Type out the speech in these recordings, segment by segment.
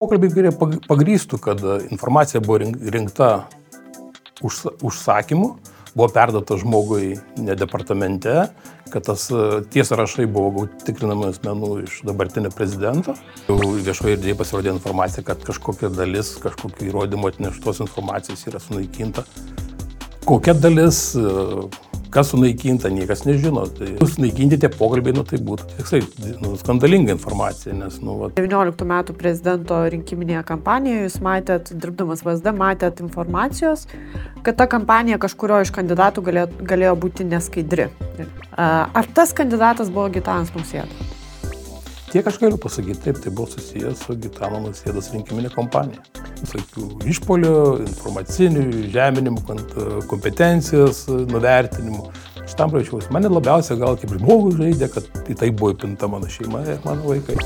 Pokalbiai pagrįstų, kad informacija buvo rinkta užsakymu, buvo perdata žmogui ne departamente, kad tas tie sąrašai buvo tikrinami asmenų iš dabartinio prezidento. Jau viešoje erdvėje pasirodė informacija, kad kažkokia dalis, kažkokiu įrodymu atneštos informacijos yra sunaikinta. Kokia dalis Kas sunaikinta, niekas nežino. Tai sunaikinti tie pokalbiai, nu, tai būtų tiksai nu, skandalinga informacija. Nes, nu, va. 19 metų prezidento rinkiminėje kampanijoje jūs matėt, dirbdamas VSD, matėt informacijos, kad ta kampanija kažkurio iš kandidatų galėjo, galėjo būti neskaidri. Ar tas kandidatas buvo Gitanas Nausėda? Tiek aš galiu pasakyti, taip, tai buvo susijęs su Gitano Nausėdos rinkiminė kampanija. Visokių išpolių, informacinių, žeminimų, kompetencijos nuvertinimų. Aš tam prašiausi. Mane labiausiai gal kaip žmogų žaidė, kad į tai buvo įpinta mano šeima ir mano vaikai.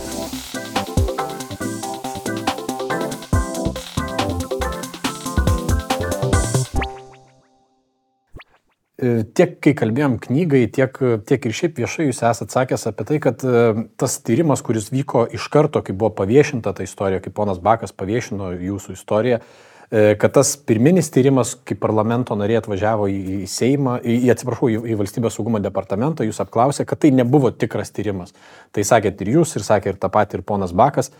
Tiek kai kalbėjom knygai, tiek, tiek ir šiaip viešai jūs esate sakęs apie tai, kad e, tas tyrimas, kuris vyko iš karto, kai buvo paviešinta ta istorija, kai ponas Bakas paviešino jūsų istoriją, e, kad tas pirminis tyrimas, kai parlamento narė atvažiavo į Seimą, į, atsiprašau, į, į Valstybės saugumo departamentą, jūs apklausė, kad tai nebuvo tikras tyrimas. Tai sakėt ir jūs, ir sakė ir tą patį ir ponas Bakas.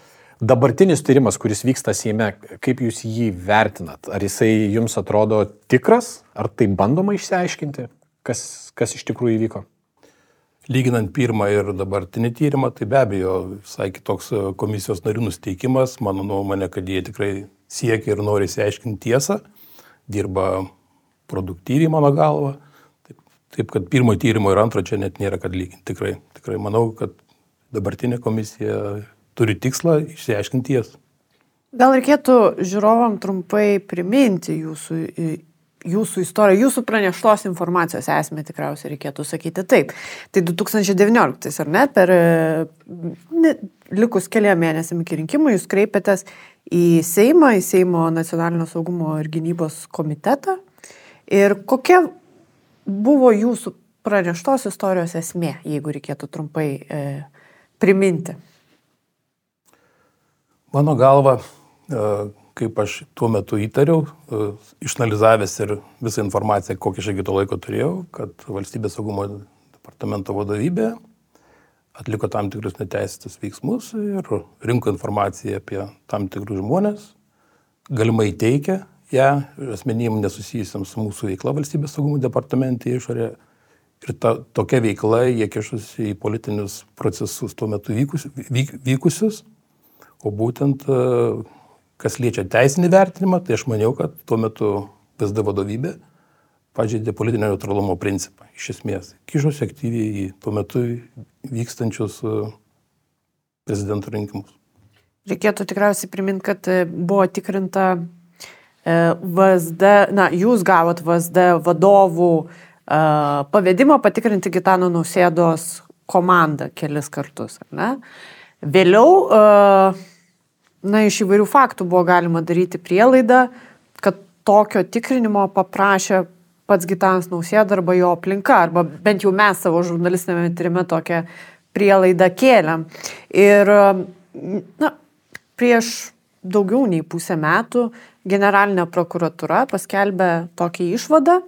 Dabartinis tyrimas, kuris vyksta Seime, kaip jūs jį vertinat? Ar jisai jums atrodo tikras, ar tai bandoma išsiaiškinti, kas, kas iš tikrųjų įvyko? Lyginant pirmą ir dabartinį tyrimą, tai be abejo visai kitoks e, komisijos narių nusteikimas. Mano nuomonė, kad jie tikrai siekia ir nori įsiaiškinti tiesą, dirba produktyviai mano galva. Taip, taip kad pirmo tyrimo ir antro čia net nėra kad lyginti. Tikrai, tikrai manau, kad dabartinė komisija turi tikslą išsiaiškinti tiesą. Gal reikėtų žiūrovam trumpai priminti jūsų, jūsų istoriją, jūsų praneštos informacijos esmę tikriausiai reikėtų sakyti taip. Tai 2019, ar ne, per ne, likus keliam mėnesiam iki rinkimų jūs kreipėtės į Seimą, į Seimo nacionalinio saugumo ir gynybos komitetą. Ir kokia buvo jūsų praneštos istorijos esmė, jeigu reikėtų trumpai e, priminti? Mano galva, e, kaip aš tuo metu įtariau, e, išanalizavęs ir visą informaciją, kokią aš iki to laiko turėjau, kad valstybės saugumo departamento vadovybė atliko tam tikrus neteisėtus veiksmus ir rinko informaciją apie tam tikrus žmonės, galimai teikia ją asmenim nesusijusiam su mūsų veikla valstybės saugumo departamente išorė. Ir ta, tokia veikla jie kišusi į politinius procesus tuo metu vykus, vyk, vykusius O būtent, e, kas liečia teisinį vertinimą, tai aš maniau, kad tuo metu PSD vadovybė pažeidė politinio neutralumo principą. Iš esmės, kišosi aktyviai į tuo metu vykstančius e, prezidento rinkimus. Reikėtų tikriausiai priminti, kad e, buvo tikrinta VSD, na, jūs gavot VSD vadovų pavedimą patikrinti Gitano Nausėdos komandą kelis kartus, ar ne? Vėliau uh, na, iš įvairių faktų buvo galima daryti prielaidą, kad tokio tikrinimo paprašė pats Gitanas Nausėda arba jo aplinka, arba bent jau mes savo žurnalistinėme tyrime tokią prielaidą kėlėm. Ir na, prieš daugiau nei pusę metų generalinė prokuratura paskelbė tokį išvadą,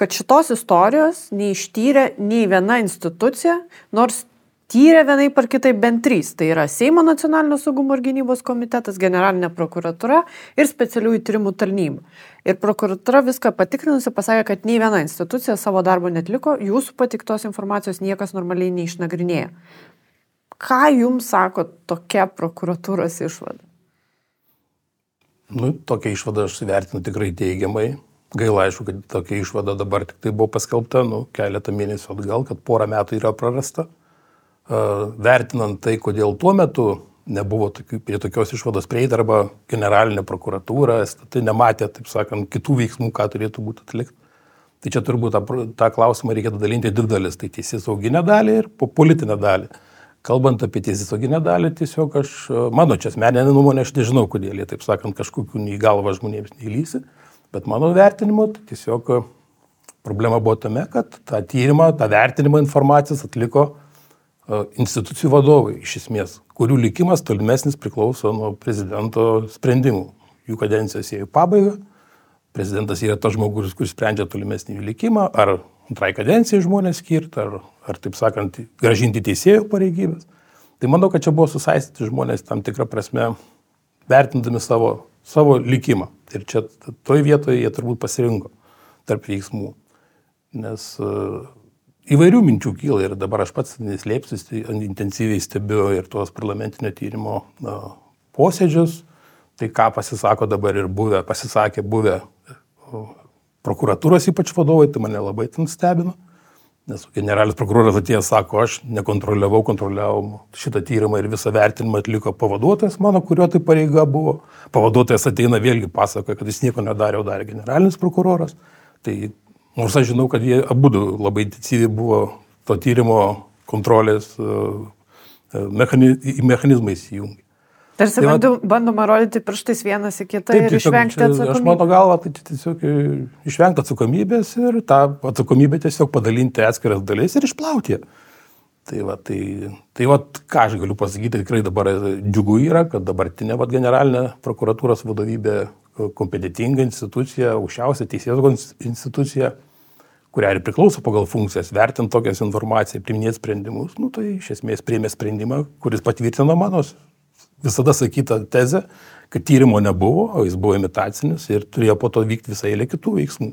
kad šitos istorijos neištyrė nei viena institucija, nors tyrė vienaip ar kitaip bent trys. Tai yra Seimo nacionalinio saugumo ir gynybos komitetas, generalinė prokuratura ir specialiųjų tyrimų tarnyba. Ir prokuratura viską patikrinusi pasakė, kad nei viena institucija savo darbo netliko, jūsų patiktos informacijos niekas normaliai neišnagrinėjo. Ką jums sako tokia prokuratūros išvada? Nu, tokia išvada aš vertinu tikrai teigiamai. Gaila, aišku, kad tokia išvada dabar tik tai buvo paskelbta, nu, keletą mėnesių atgal, kad porą metų yra prarasta vertinant tai, kodėl tuo metu nebuvo tokių, prie tokios išvados prieita arba generalinė prokuratūra, tai nematė, taip sakant, kitų veiksmų, ką turėtų būti atlikti. Tai čia turbūt tą, tą klausimą reikėtų dalinti į dvi dalis. Tai teisės sauginę dalį ir politinę dalį. Kalbant apie teisės sauginę dalį, tiesiog aš, mano čia asmeninė nuomonė, aš nežinau, kodėl jie, taip sakant, kažkokių į galvą žmonėms neįlysi, bet mano vertinimu, tai tiesiog problema buvo tame, kad tą tyrimą, tą vertinimą informacijos atliko institucijų vadovai iš esmės, kurių likimas tolimesnis priklauso nuo prezidento sprendimų. Jų kadencijos ėjo pabaigą, prezidentas yra tas žmogus, kuris sprendžia tolimesnį likimą, ar antrai kadencijai žmonės skirti, ar, ar taip sakant, gražinti teisėjų pareigybės. Tai manau, kad čia buvo susaistyti žmonės tam tikrą prasme, vertindami savo, savo likimą. Ir čia toj vietoje jie turbūt pasirinko tarp veiksmų. Nes uh, įvairių minčių kyla ir dabar aš pats neslėpsiu, intensyviai stebiu ir tuos parlamentinio tyrimo uh, posėdžius. Tai ką pasisako dabar ir buvę, pasisakė buvę prokuratūros ypač vadovai, tai mane labai ten stebino. Nes generalinis prokuroras atėjęs sako, aš nekontroliavau, kontroliavau šitą tyrimą ir visą vertinimą atliko pavaduotojas mano, kurio tai pareiga buvo. Pavaduotojas ateina vėlgi pasakoja, kad jis nieko nedarė, o darė generalinis prokuroras. Tai nors aš žinau, kad jie abu labai intensyviai buvo to tyrimo kontrolės e, e, mechanizmai įsijungi. Tarsi tai bandom, bandoma rodyti pirštais vienas į kitą taip, ir išvengti atsakomybės. Aš mano galva, tai tiesiog išvengti atsakomybės ir tą atsakomybę tiesiog padalinti atskiras dalis ir išplauti. Tai va, tai, tai va, ką aš galiu pasakyti, tikrai dabar džiugu yra, kad dabartinė va, generalinė prokuratūros vadovybė kompetitinga institucija, aukščiausia teisėsaugos institucija, kuriai ir priklauso pagal funkcijas, vertinti tokias informaciją, priminėti sprendimus, nu, tai iš esmės priėmė sprendimą, kuris patvirtino mano visada sakyta tezė, kad tyrimo nebuvo, o jis buvo imitacinis ir turėjo po to vykti visai eilė kitų veiksmų.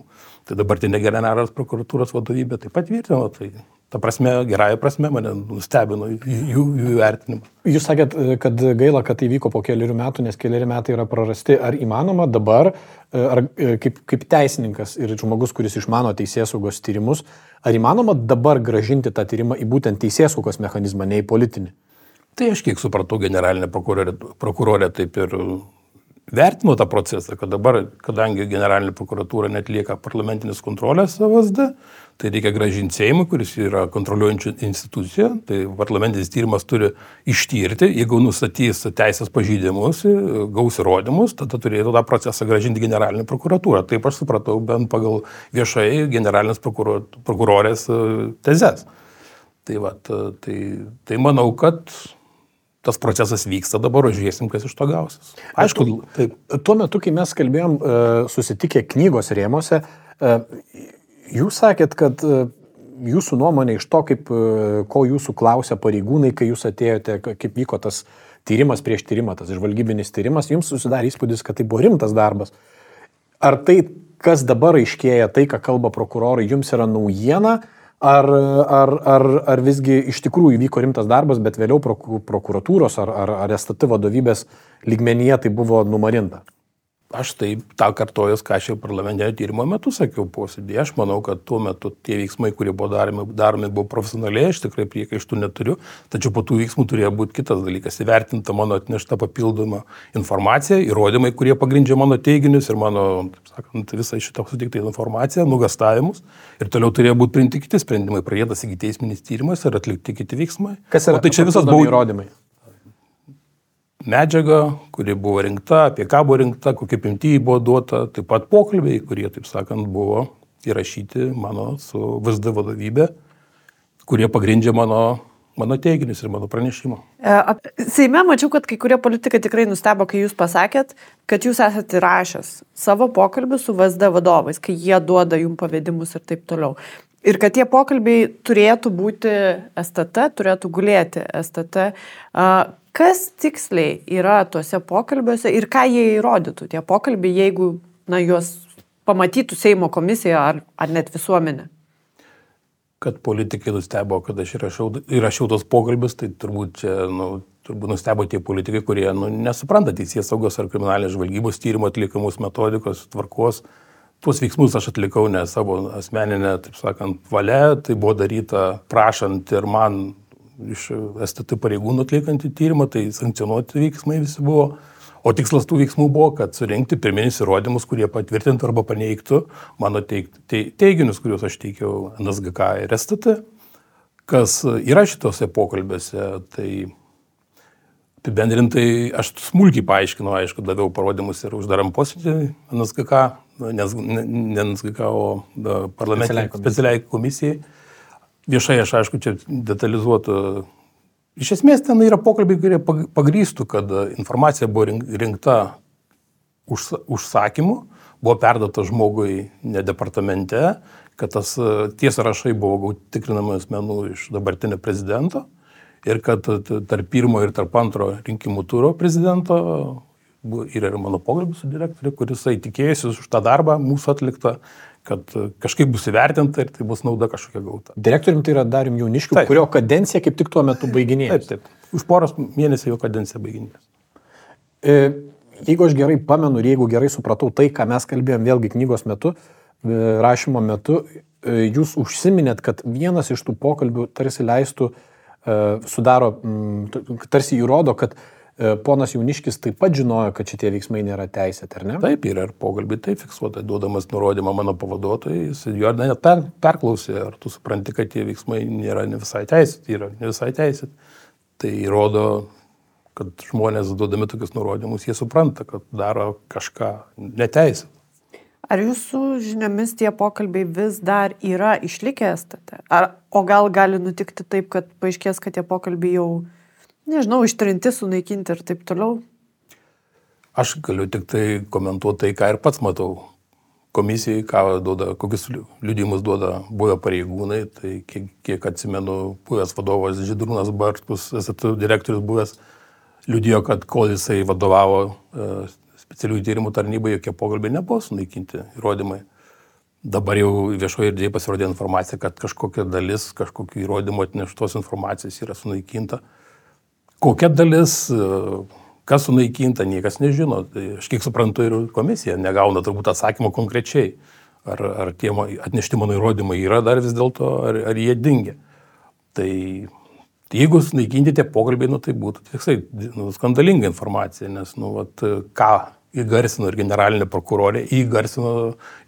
Tai dabartinė generalinės prokuratūros vadovybė taip pat tvirtino, tai ta prasme, gerąją prasme mane nustebino jų, jų vertinimas. Jūs sakėt, kad gaila, kad tai vyko po keliarių metų, nes keliari metai yra prarasti. Ar įmanoma dabar, ar kaip, kaip teisininkas ir žmogus, kuris išmano teisėsaugos tyrimus, ar įmanoma dabar gražinti tą tyrimą į būtent teisėsaugos mechanizmą, ne į politinį? Tai aš kiek supratau, generalinė prokurorė, prokurorė taip ir vertino tą procesą, kad dabar, kadangi generalinė prokuratūra netlieka parlamentinės kontrolės VSD, tai reikia gražinti Seimui, kuris yra kontroliuojančia institucija, tai parlamentinis tyrimas turi ištyrti, jeigu nustatys teisės pažydimus, gaus įrodymus, tada turėtų tą procesą gražinti generalinė prokuratūra. Taip aš supratau bent pagal viešai generalinės prokurorės e, tezes. Tai, va, tai, tai manau, kad tas procesas vyksta dabar, o žiūrėsim, kas iš to gausis. Aišku, taip. Tuo metu, kai mes kalbėjom e, susitikę knygos rėmose, e, jūs sakėt, kad e, jūsų nuomonė iš to, kaip, ko jūsų klausė pareigūnai, kai jūs atėjote, kaip vyko tas tyrimas prieš tyrimą, tas žvalgybinis tyrimas, jums susidarė įspūdis, kad tai buvo rimtas darbas. Ar tai, kas dabar aiškėja, tai, ką kalba prokurorai, jums yra naujiena, Ar, ar, ar, ar visgi iš tikrųjų vyko rimtas darbas, bet vėliau prokuratūros ar, ar, ar STT vadovybės lygmenyje tai buvo numarinta? Aš taip tą kartojus, ką aš jau parlamentinio tyrimo metu sakiau posėdėje. Aš manau, kad tuo metu tie veiksmai, kurie buvo daromi, daromi buvo profesionaliai, aš tikrai priekaištų neturiu, tačiau po tų veiksmų turėjo būti kitas dalykas - įvertinta mano atnešta papildoma informacija, įrodymai, kurie pagrindžia mano teiginius ir mano, taip sakant, visą šitą sutiktą informaciją, nugastavimus. Ir toliau turėjo būti priimti kiti sprendimai, pradėtas iki teisminis tyrimas ir atlikti kiti veiksmai. Kas yra o tai čia visas buvo įrodymai? Medžiaga, kuri buvo rinkta, apie ką buvo rinkta, kokie pimtijai buvo duota, taip pat pokalbiai, kurie, taip sakant, buvo įrašyti mano su VSD vadovybė, kurie pagrindžia mano mano teiginius ir mano pranešimą. E, Seime mačiau, kad kai kurie politikai tikrai nustebo, kai jūs pasakėt, kad jūs esate įrašęs savo pokalbį su VSD vadovais, kai jie duoda jums pavedimus ir taip toliau. Ir kad tie pokalbiai turėtų būti STT, turėtų gulėti STT. Kas tiksliai yra tuose pokalbiuose ir ką jie įrodytų, tie pokalbiai, jeigu na, juos pamatytų Seimo komisija ar, ar net visuomenė? Kad politikai nustebo, kad aš įrašiau, įrašiau tos pokalbius, tai turbūt čia, nu, turbūt nustebo tie politikai, kurie nu, nesupranta teisės saugos ar kriminalinės žvalgybos tyrimo atliekamus metodikos, tvarkos. Tuos veiksmus aš atlikau ne savo asmeninę, taip sakant, valia, tai buvo daryta prašant ir man iš STT pareigūnų atliekantį tyrimą, tai sankcionuoti veiksmai visi buvo. O tikslas tų veiksmų buvo, kad surinkti pirminius įrodymus, kurie patvirtintų arba paneigtų mano teik, te, teiginius, kuriuos aš teikiau NSGK ir STT. Kas yra šitose pokalbėse, tai apibendrintai aš smulkiai paaiškinau, aišku, daviau parodymus ir uždaram posėdį NSGK, nes ne NSGK, o parlamentinė specialiai komisijai. viešai aš aišku čia detalizuotų. Iš esmės ten yra pokalbiai, kurie pagrįstų, kad informacija buvo rinkta užsakymu, buvo perdata žmogui ne departamente, kad tas tie sąrašai buvo gauti tikrinamų asmenų iš dabartinio prezidento ir kad tarp pirmo ir tarp antro rinkimų turo prezidento yra ir mano pokalbis su direktoriu, kuris tikėjusi už tą darbą mūsų atliktą, kad kažkaip bus įvertinta ir tai bus nauda kažkokia gauta. Direktorium tai yra Darium Jauniškiu, kurio kadencija kaip tik tuo metu baiginėjo. Taip, taip. Už poros mėnesių jo kadencija baiginės. E, jeigu aš gerai pamenu ir jeigu gerai supratau tai, ką mes kalbėjom vėlgi knygos metu, e, rašymo metu, e, jūs užsiminėt, kad vienas iš tų pokalbių tarsi leistų, e, sudaro, tarsi įrodo, kad E, ponas Jauniškis taip pat žinojo, kad šitie veiksmai nėra teisėti, ar ne? Taip, yra ir pokalbį taip fiksuota, duodamas nurodymą mano pavaduotojai, jis jo net per, perklausė, ar tu supranti, kad tie veiksmai nėra ne visai teisėti, yra ne visai teisėti. Tai įrodo, kad žmonės duodami tokius nurodymus, jie supranta, kad daro kažką neteisėtą. Ar jūsų žiniomis tie pokalbiai vis dar yra išlikę estate? Ar, o gal gali nutikti taip, kad paaiškės, kad tie pokalbiai jau nežinau, ištrinti, sunaikinti ir taip toliau? Aš galiu tik tai komentuoti tai, ką ir pats matau. Komisijai, ką duoda, kokius liudimus duoda buvę pareigūnai, tai kiek, kiek atsimenu, buvęs vadovas Židrūnas Bartkus, SAT direktorius buvęs, liudijo, kad kol jisai vadovavo e, specialiųjų tyrimų tarnybai, jokie pokalbiai nebuvo sunaikinti įrodymai. Dabar jau viešoje erdvėje pasirodė informacija, kad kažkokia dalis, kažkokiu įrodymu atneštos informacijos yra sunaikinta. Kokia dalis, kas sunaikinta, niekas nežino. Tai aš kiek suprantu ir komisija negauna turbūt atsakymo konkrečiai, ar, ar tie atnešti mano įrodymai yra dar vis dėlto, ar, ar jie dingia. Tai jeigu sunaikinti tie pokalbiai, nu, tai būtų tiksai nu, skandalinga informacija, nes, nu, vat, ką įgarsino ir generalinė prokurorė, įgarsino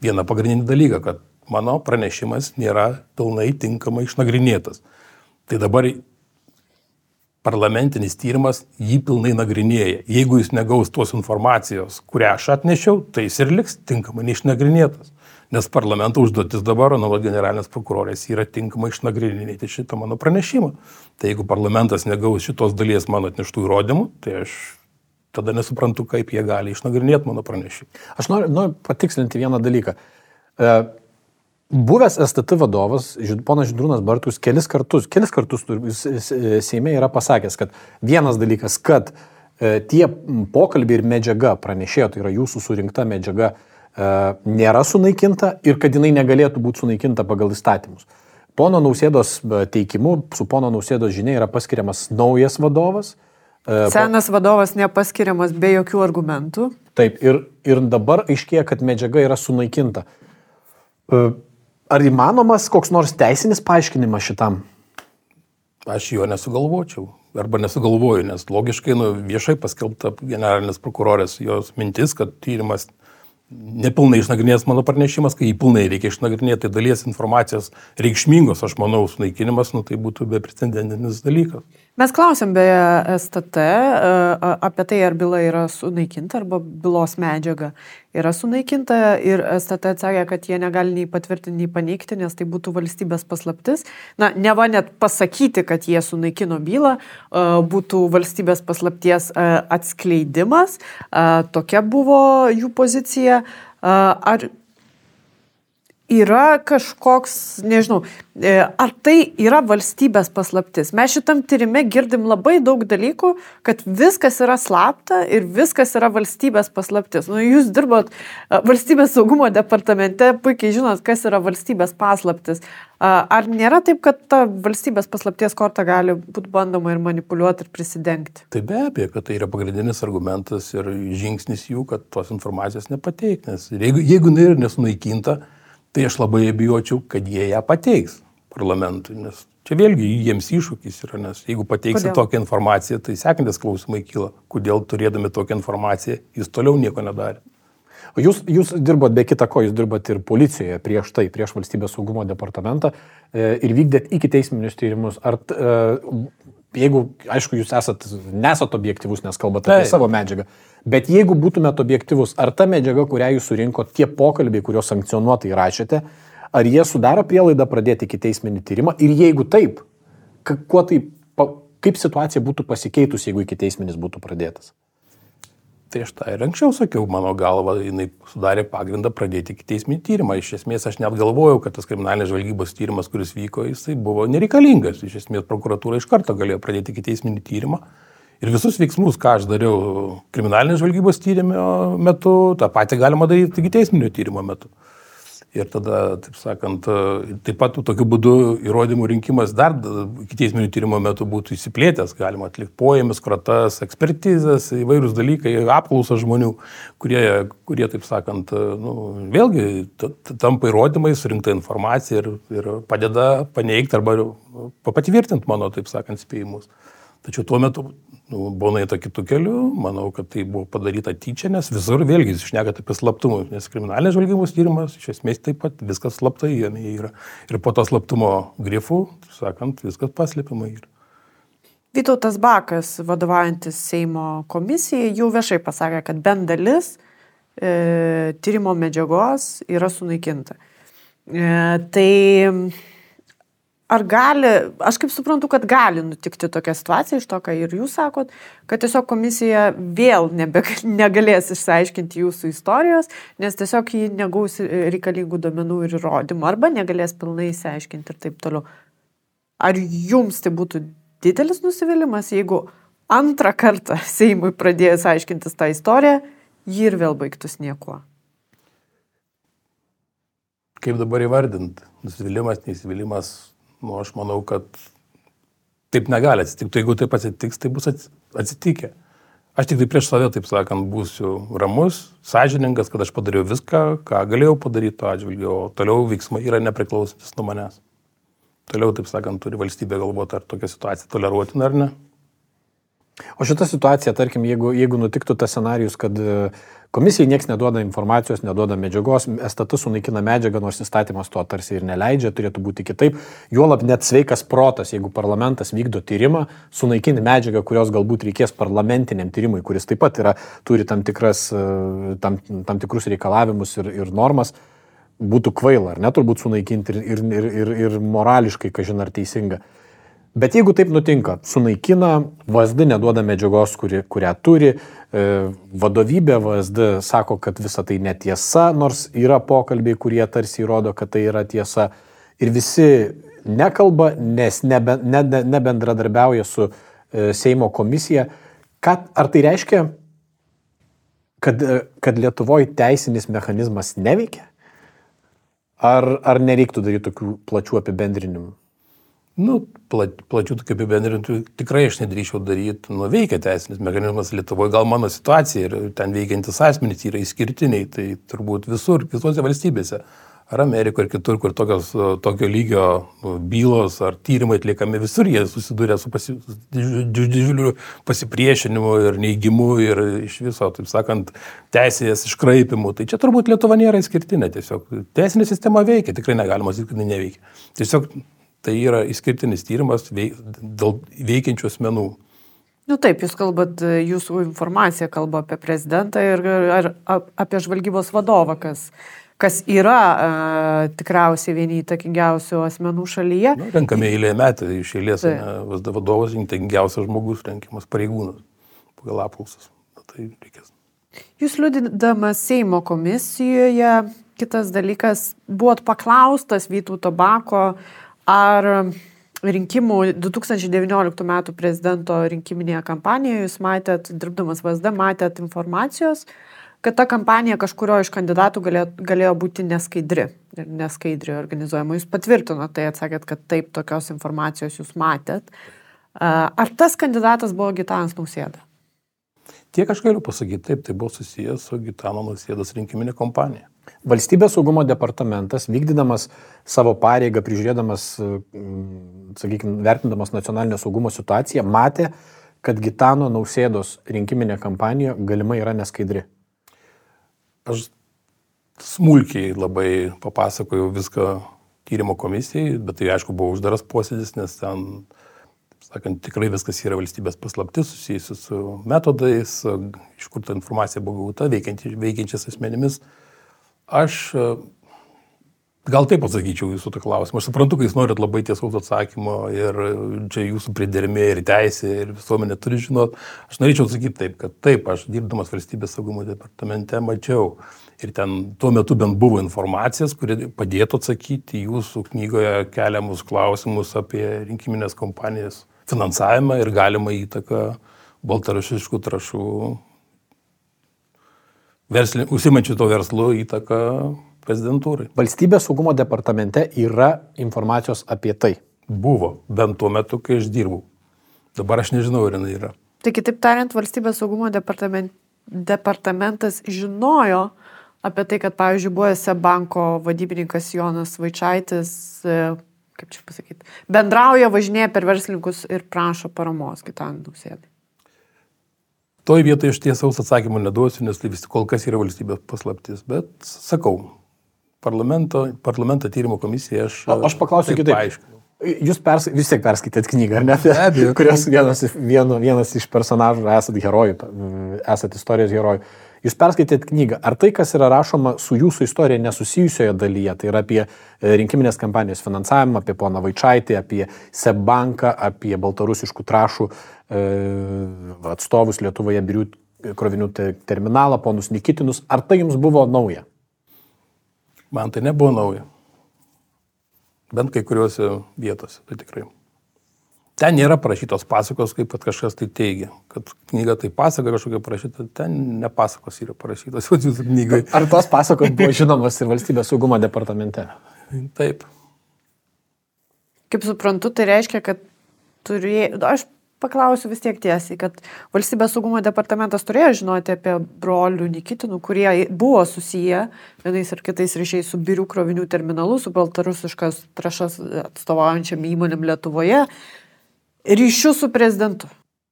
vieną pagrindinį dalyką, kad mano pranešimas nėra pilnai tinkamai išnagrinėtas. Tai dabar parlamentinis tyrimas jį pilnai nagrinėja. Jeigu jis negaus tos informacijos, kurią aš atnešiau, tai jis ir liks tinkamai neišnagrinėtas. Nes parlamento užduotis dabar, nuo generalinės prokurorės, yra tinkamai išnagrinėti šitą mano pranešimą. Tai jeigu parlamentas negaus šitos dalies mano atneštų įrodymų, tai aš tada nesuprantu, kaip jie gali išnagrinėti mano pranešimą. Aš noriu, noriu patikslinti vieną dalyką. E, Buvęs STT vadovas, ponas Židrūnas Bartus, kelis kartus, kelis kartus Seime yra pasakęs, kad vienas dalykas, kad e, tie pokalbiai ir medžiaga pranešėjo, tai yra jūsų surinkta medžiaga, e, nėra sunaikinta ir kad jinai negalėtų būti sunaikinta pagal įstatymus. Pono Nausėdos e, teikimu, su pono Nausėdos žinia yra paskiriamas naujas vadovas. Senas vadovas nepaskiriamas be jokių argumentų. Taip, ir, ir dabar aiškėja, kad medžiaga yra sunaikinta. Ar įmanomas koks nors teisinis paaiškinimas šitam? Aš jo nesugalvočiau. Arba nesugalvoju, nes logiškai nu, viešai paskelbta generalinės prokurorės jos mintis, kad tyrimas nepilnai išnagrinės mano pranešimas, kai jį pilnai reikia išnagrinėti, tai dalies informacijos reikšmingos, aš manau, sunaikinimas, nu, tai būtų beprecedentinis dalykas. Mes klausėm beje STT e, apie tai, ar byla yra sunaikinta arba bylos medžiaga yra sunaikinta ir STT atsakė, kad jie negali nei patvirtinti, nei paneigti, nes tai būtų valstybės paslaptis. Na, ne va net pasakyti, kad jie sunaikino bylą, e, būtų valstybės paslapties e, atskleidimas. Tokia buvo jų pozicija. Ar yra kažkoks, nežinau, e, ar tai yra valstybės paslaptis. Mes šitam tyrime girdim labai daug dalykų, kad viskas yra slapta ir viskas yra valstybės paslaptis. Nu, jūs dirbot e, valstybės saugumo departamente, puikiai žinot, kas yra valstybės paslaptis. Ar nėra taip, kad ta valstybės paslapties korta gali būti bandoma ir manipuliuoti ir prisidengti? Tai be abejo, kad tai yra pagrindinis argumentas ir žingsnis jų, kad tos informacijos nepateikti. Nes jeigu, jeigu jinai yra nesunaikinta, tai aš labai abejočiau, kad jie ją pateiks parlamentui, nes čia vėlgi jiems iššūkis yra, nes jeigu pateiksi kodėl? tokią informaciją, tai sekantis klausimai kyla, kodėl turėdami tokią informaciją jis toliau nieko nedarė. O jūs, jūs dirbot be kita ko, jūs dirbot ir policijoje prieš tai, prieš valstybės saugumo departamentą e, ir vykdėt iki teisminius tyrimus. Ar e, jeigu, aišku, jūs esat, nesat objektivus, nes kalbate apie savo medžiagą, Bet jeigu būtumėte objektivus, ar ta medžiaga, kurią jūs surinkot, tie pokalbiai, kuriuos sankcionuotai rašėte, ar jie sudaro prielaidą pradėti iki teisminį tyrimą ir jeigu taip, kuo tai kaip situacija būtų pasikeitusi, jeigu iki teisminis būtų pradėtas? Tai aš tą ir anksčiau sakiau, mano galva, jinai sudarė pagrindą pradėti iki teisminį tyrimą. Iš esmės aš net galvojau, kad tas kriminalinės žvalgybos tyrimas, kuris vyko, jisai buvo nereikalingas. Iš esmės prokuratūra iš karto galėjo pradėti iki teisminį tyrimą. Ir visus veiksmus, ką aš dariau kriminalinės žvalgybos tyrimo metu, tą patį galima daryti iki teisminio tyrimo metu. Ir tada, taip sakant, taip pat tokiu būdu įrodymų rinkimas dar iki teisminio tyrimo metu būtų įsiplėtęs, galima atlikti poėmis, kratas, ekspertizės, įvairūs dalykai, apklausas žmonių, kurie, kurie taip sakant, nu, vėlgi tampa įrodymai, surinkta informacija ir, ir padeda paneigti arba patvirtinti mano, taip sakant, spėjimus. Tačiau tuo metu nu, buvo nueita kitų kelių, manau, kad tai buvo padaryta tyčia, nes visur vėlgi jūs išnekat apie slaptumą, nes kriminalinės žvalgybos tyrimas iš esmės taip pat viskas slaptai yra. Ir po to slaptumo grifų, sakant, viskas paslėpima yra. Vytautas Bakas, vadovaujantis Seimo komisijai, jau viešai pasakė, kad bent dalis e, tyrimo medžiagos yra sunaikinta. E, tai ar gali, aš kaip suprantu, kad gali nutikti tokia situacija iš to, ką ir jūs sakot, kad tiesiog komisija vėl nebe, negalės išsiaiškinti jūsų istorijos, nes tiesiog jį negaus reikalingų domenų ir įrodymų, arba negalės pilnai išsiaiškinti ir taip toliau. Ar jums tai būtų didelis nusivylimas, jeigu antrą kartą Seimui pradėjus aiškintis tą istoriją, ji ir vėl baigtus niekuo? Kaip dabar įvardinti? Nusivylimas, neįsivylimas, nu, aš manau, kad taip negali atsitikti. Jeigu taip atsitiks, tai bus atsitikę. Aš tik tai prieš save, taip sakant, būsiu ramus, sąžiningas, kad aš padariau viską, ką galėjau padaryti to atžvilgiu, o toliau veiksmai yra nepriklausantis nuo manęs. Toliau, taip sakant, turi valstybė galvoti, ar tokia situacija toleruotina ar ne. O šita situacija, tarkim, jeigu, jeigu nutiktų tas scenarius, kad Komisijai niekas neduoda informacijos, neduoda medžiagos, STT sunaikina medžiagą, nors įstatymas to tarsi ir neleidžia, turėtų būti kitaip. Juolab net sveikas protas, jeigu parlamentas vykdo tyrimą, sunaikini medžiagą, kurios galbūt reikės parlamentiniam tyrimui, kuris taip pat yra, turi tam, tikras, tam, tam tikrus reikalavimus ir, ir normas, būtų kvaila, ar ne, turbūt sunaikinti ir, ir, ir, ir morališkai, kažin ar teisinga. Bet jeigu taip nutinka, sunaikina, VSD neduoda medžiagos, kuri, kurią turi, e, vadovybė VSD sako, kad visa tai netiesa, nors yra pokalbiai, kurie tarsi įrodo, kad tai yra tiesa. Ir visi nekalba, nes nebe, ne, ne, nebendradarbiauja su e, Seimo komisija. Ką, ar tai reiškia, kad, e, kad Lietuvoje teisinis mechanizmas neveikia? Ar, ar nereiktų daryti tokių plačių apibendrinimų? Nu, pla, plačių tokių apibendrintų tikrai aš nedrįčiau daryti, nu, veikia teisinis mechanizmas Lietuvoje, gal mano situacija ir ten veikiantis asmenys yra išskirtiniai, tai turbūt visur, visose valstybėse, ar Amerikoje, ar kitur, kur tokios, tokio lygio nu, bylos ar tyrimai atliekami, visur jie susiduria su pasi, didžiuliu pasipriešinimu ir neigimu ir iš viso, taip sakant, teisės iškraipimu. Tai čia turbūt Lietuva nėra išskirtinė, tiesiog teisinė sistema veikia, tikrai negalima sakyti, kad neveikia. Tiesiog tai yra išskirtinis tyrimas veik, dėl veikiančių asmenų. Nu taip, jūs kalbat, jūsų informacija kalba apie prezidentą ir ar, apie žvalgybos vadovą, kas, kas yra uh, tikriausiai vieni įtakingiausių asmenų šalyje. Nu, renkame eilė metų iš eilės, VSD vadovas įtakingiausias žmogus, renkiamas pareigūnas pagal apklausas. Nu, tai reikės. Jūs liudydamas Seimo komisijoje, kitas dalykas, buvot paklaustas Vytauto Bako, uh, Ar rinkimų 2019 m. prezidento rinkiminėje kampanijoje jūs matėt, dirbdamas VSD, matėt informacijos, kad ta kampanija kažkurio iš kandidatų galėjo, galėjo būti neskaidri ir neskaidri organizuojama. Jūs patvirtinote tai, atsakėt, kad taip tokios informacijos jūs matėt. Ar tas kandidatas buvo Gitanas Nausėda? Tiek aš galiu pasakyti, taip, tai buvo susijęs su Gitano Nausėdos rinkiminė kampanija. Valstybės saugumo departamentas, vykdydamas savo pareigą, prižiūrėdamas, sakykime, vertindamas nacionalinio saugumo situaciją, matė, kad Gitano Nausėdos rinkiminė kampanija galimai yra neskaidri. Aš smulkiai labai papasakojau viską tyrimo komisijai, bet tai aišku buvo uždaras posėdis, nes ten, sakant, tikrai viskas yra valstybės paslaptis susijusi su metodais, iš kur ta informacija buvo gauta, veikiančiais asmenimis. Aš e, Gal taip atsakyčiau jūsų tą klausimą. Aš suprantu, kai jūs norit labai tiesaus atsakymo ir čia jūsų pridermė ir teisė ir visuomenė turi žinot. Aš norėčiau atsakyti taip, kad taip, aš dirbdamas valstybės saugumo departamente mačiau ir ten tuo metu bent buvo informacijas, kuri padėtų atsakyti jūsų knygoje keliamus klausimus apie rinkiminės kompanijas finansavimą ir galimą įtaką baltarusiškų trašų verslį, užsimančių to verslu įtaką prezidentūrai. Valstybės saugumo departamente yra informacijos apie tai. Buvo, bent tuo metu, kai aš dirbau. Dabar aš nežinau, ar jinai yra. Tai kitaip tariant, valstybės saugumo departament, departamentas žinojo apie tai, kad, pavyzdžiui, buvęs banko vadybininkas Jonas Vaičiaitis, e, kaip čia pasakyti, bendrauja, važinėja per verslininkus ir prašo paramos kitam nausėdai. Toj vietoje aš tiesaus atsakymų neduosiu, nes tai vis kol kas yra valstybės paslaptis. Bet sakau, parlamento, tyrimo komisija aš... O, aš paklausiu kitaip. Paaiškinau. Jūs pers, vis tiek perskaitėt knygą, ar ne? Be abejo. Kurios vienas, vieno, vienas iš personažų esat herojų, esat istorijos herojų. Jūs perskaitėt knygą. Ar tai, kas yra rašoma su jūsų istorija nesusijusioje dalyje, tai yra apie e, rinkiminės kampanijos finansavimą, apie poną Vaičiaitį, apie Sebanką, apie baltarusiškų trašų e, atstovus Lietuvoje, birių krovinių terminalą, ponus Nikitinus, ar tai jums buvo nauja? Man tai nebuvo nauja. Bent kai kuriuose vietose, tai tikrai. Ten nėra parašytos pasakos, kaip kažkas tai teigia. Kad knyga tai pasaka kažkokia parašyta, ten ne pasakos yra parašytos jūsų knygai. Ar tos pasakos buvo žinomas ir valstybės saugumo departamente? Taip. Kaip suprantu, tai reiškia, kad turėjai, aš paklausiu vis tiek tiesiai, kad valstybės saugumo departamentas turėjo žinoti apie brolių Nikitinų, kurie buvo susiję vienais ar kitais ryšiais su birių krovinių terminalu, su baltarusiškas trašas atstovaujančiam įmonėm Lietuvoje, ryšių su prezidentu.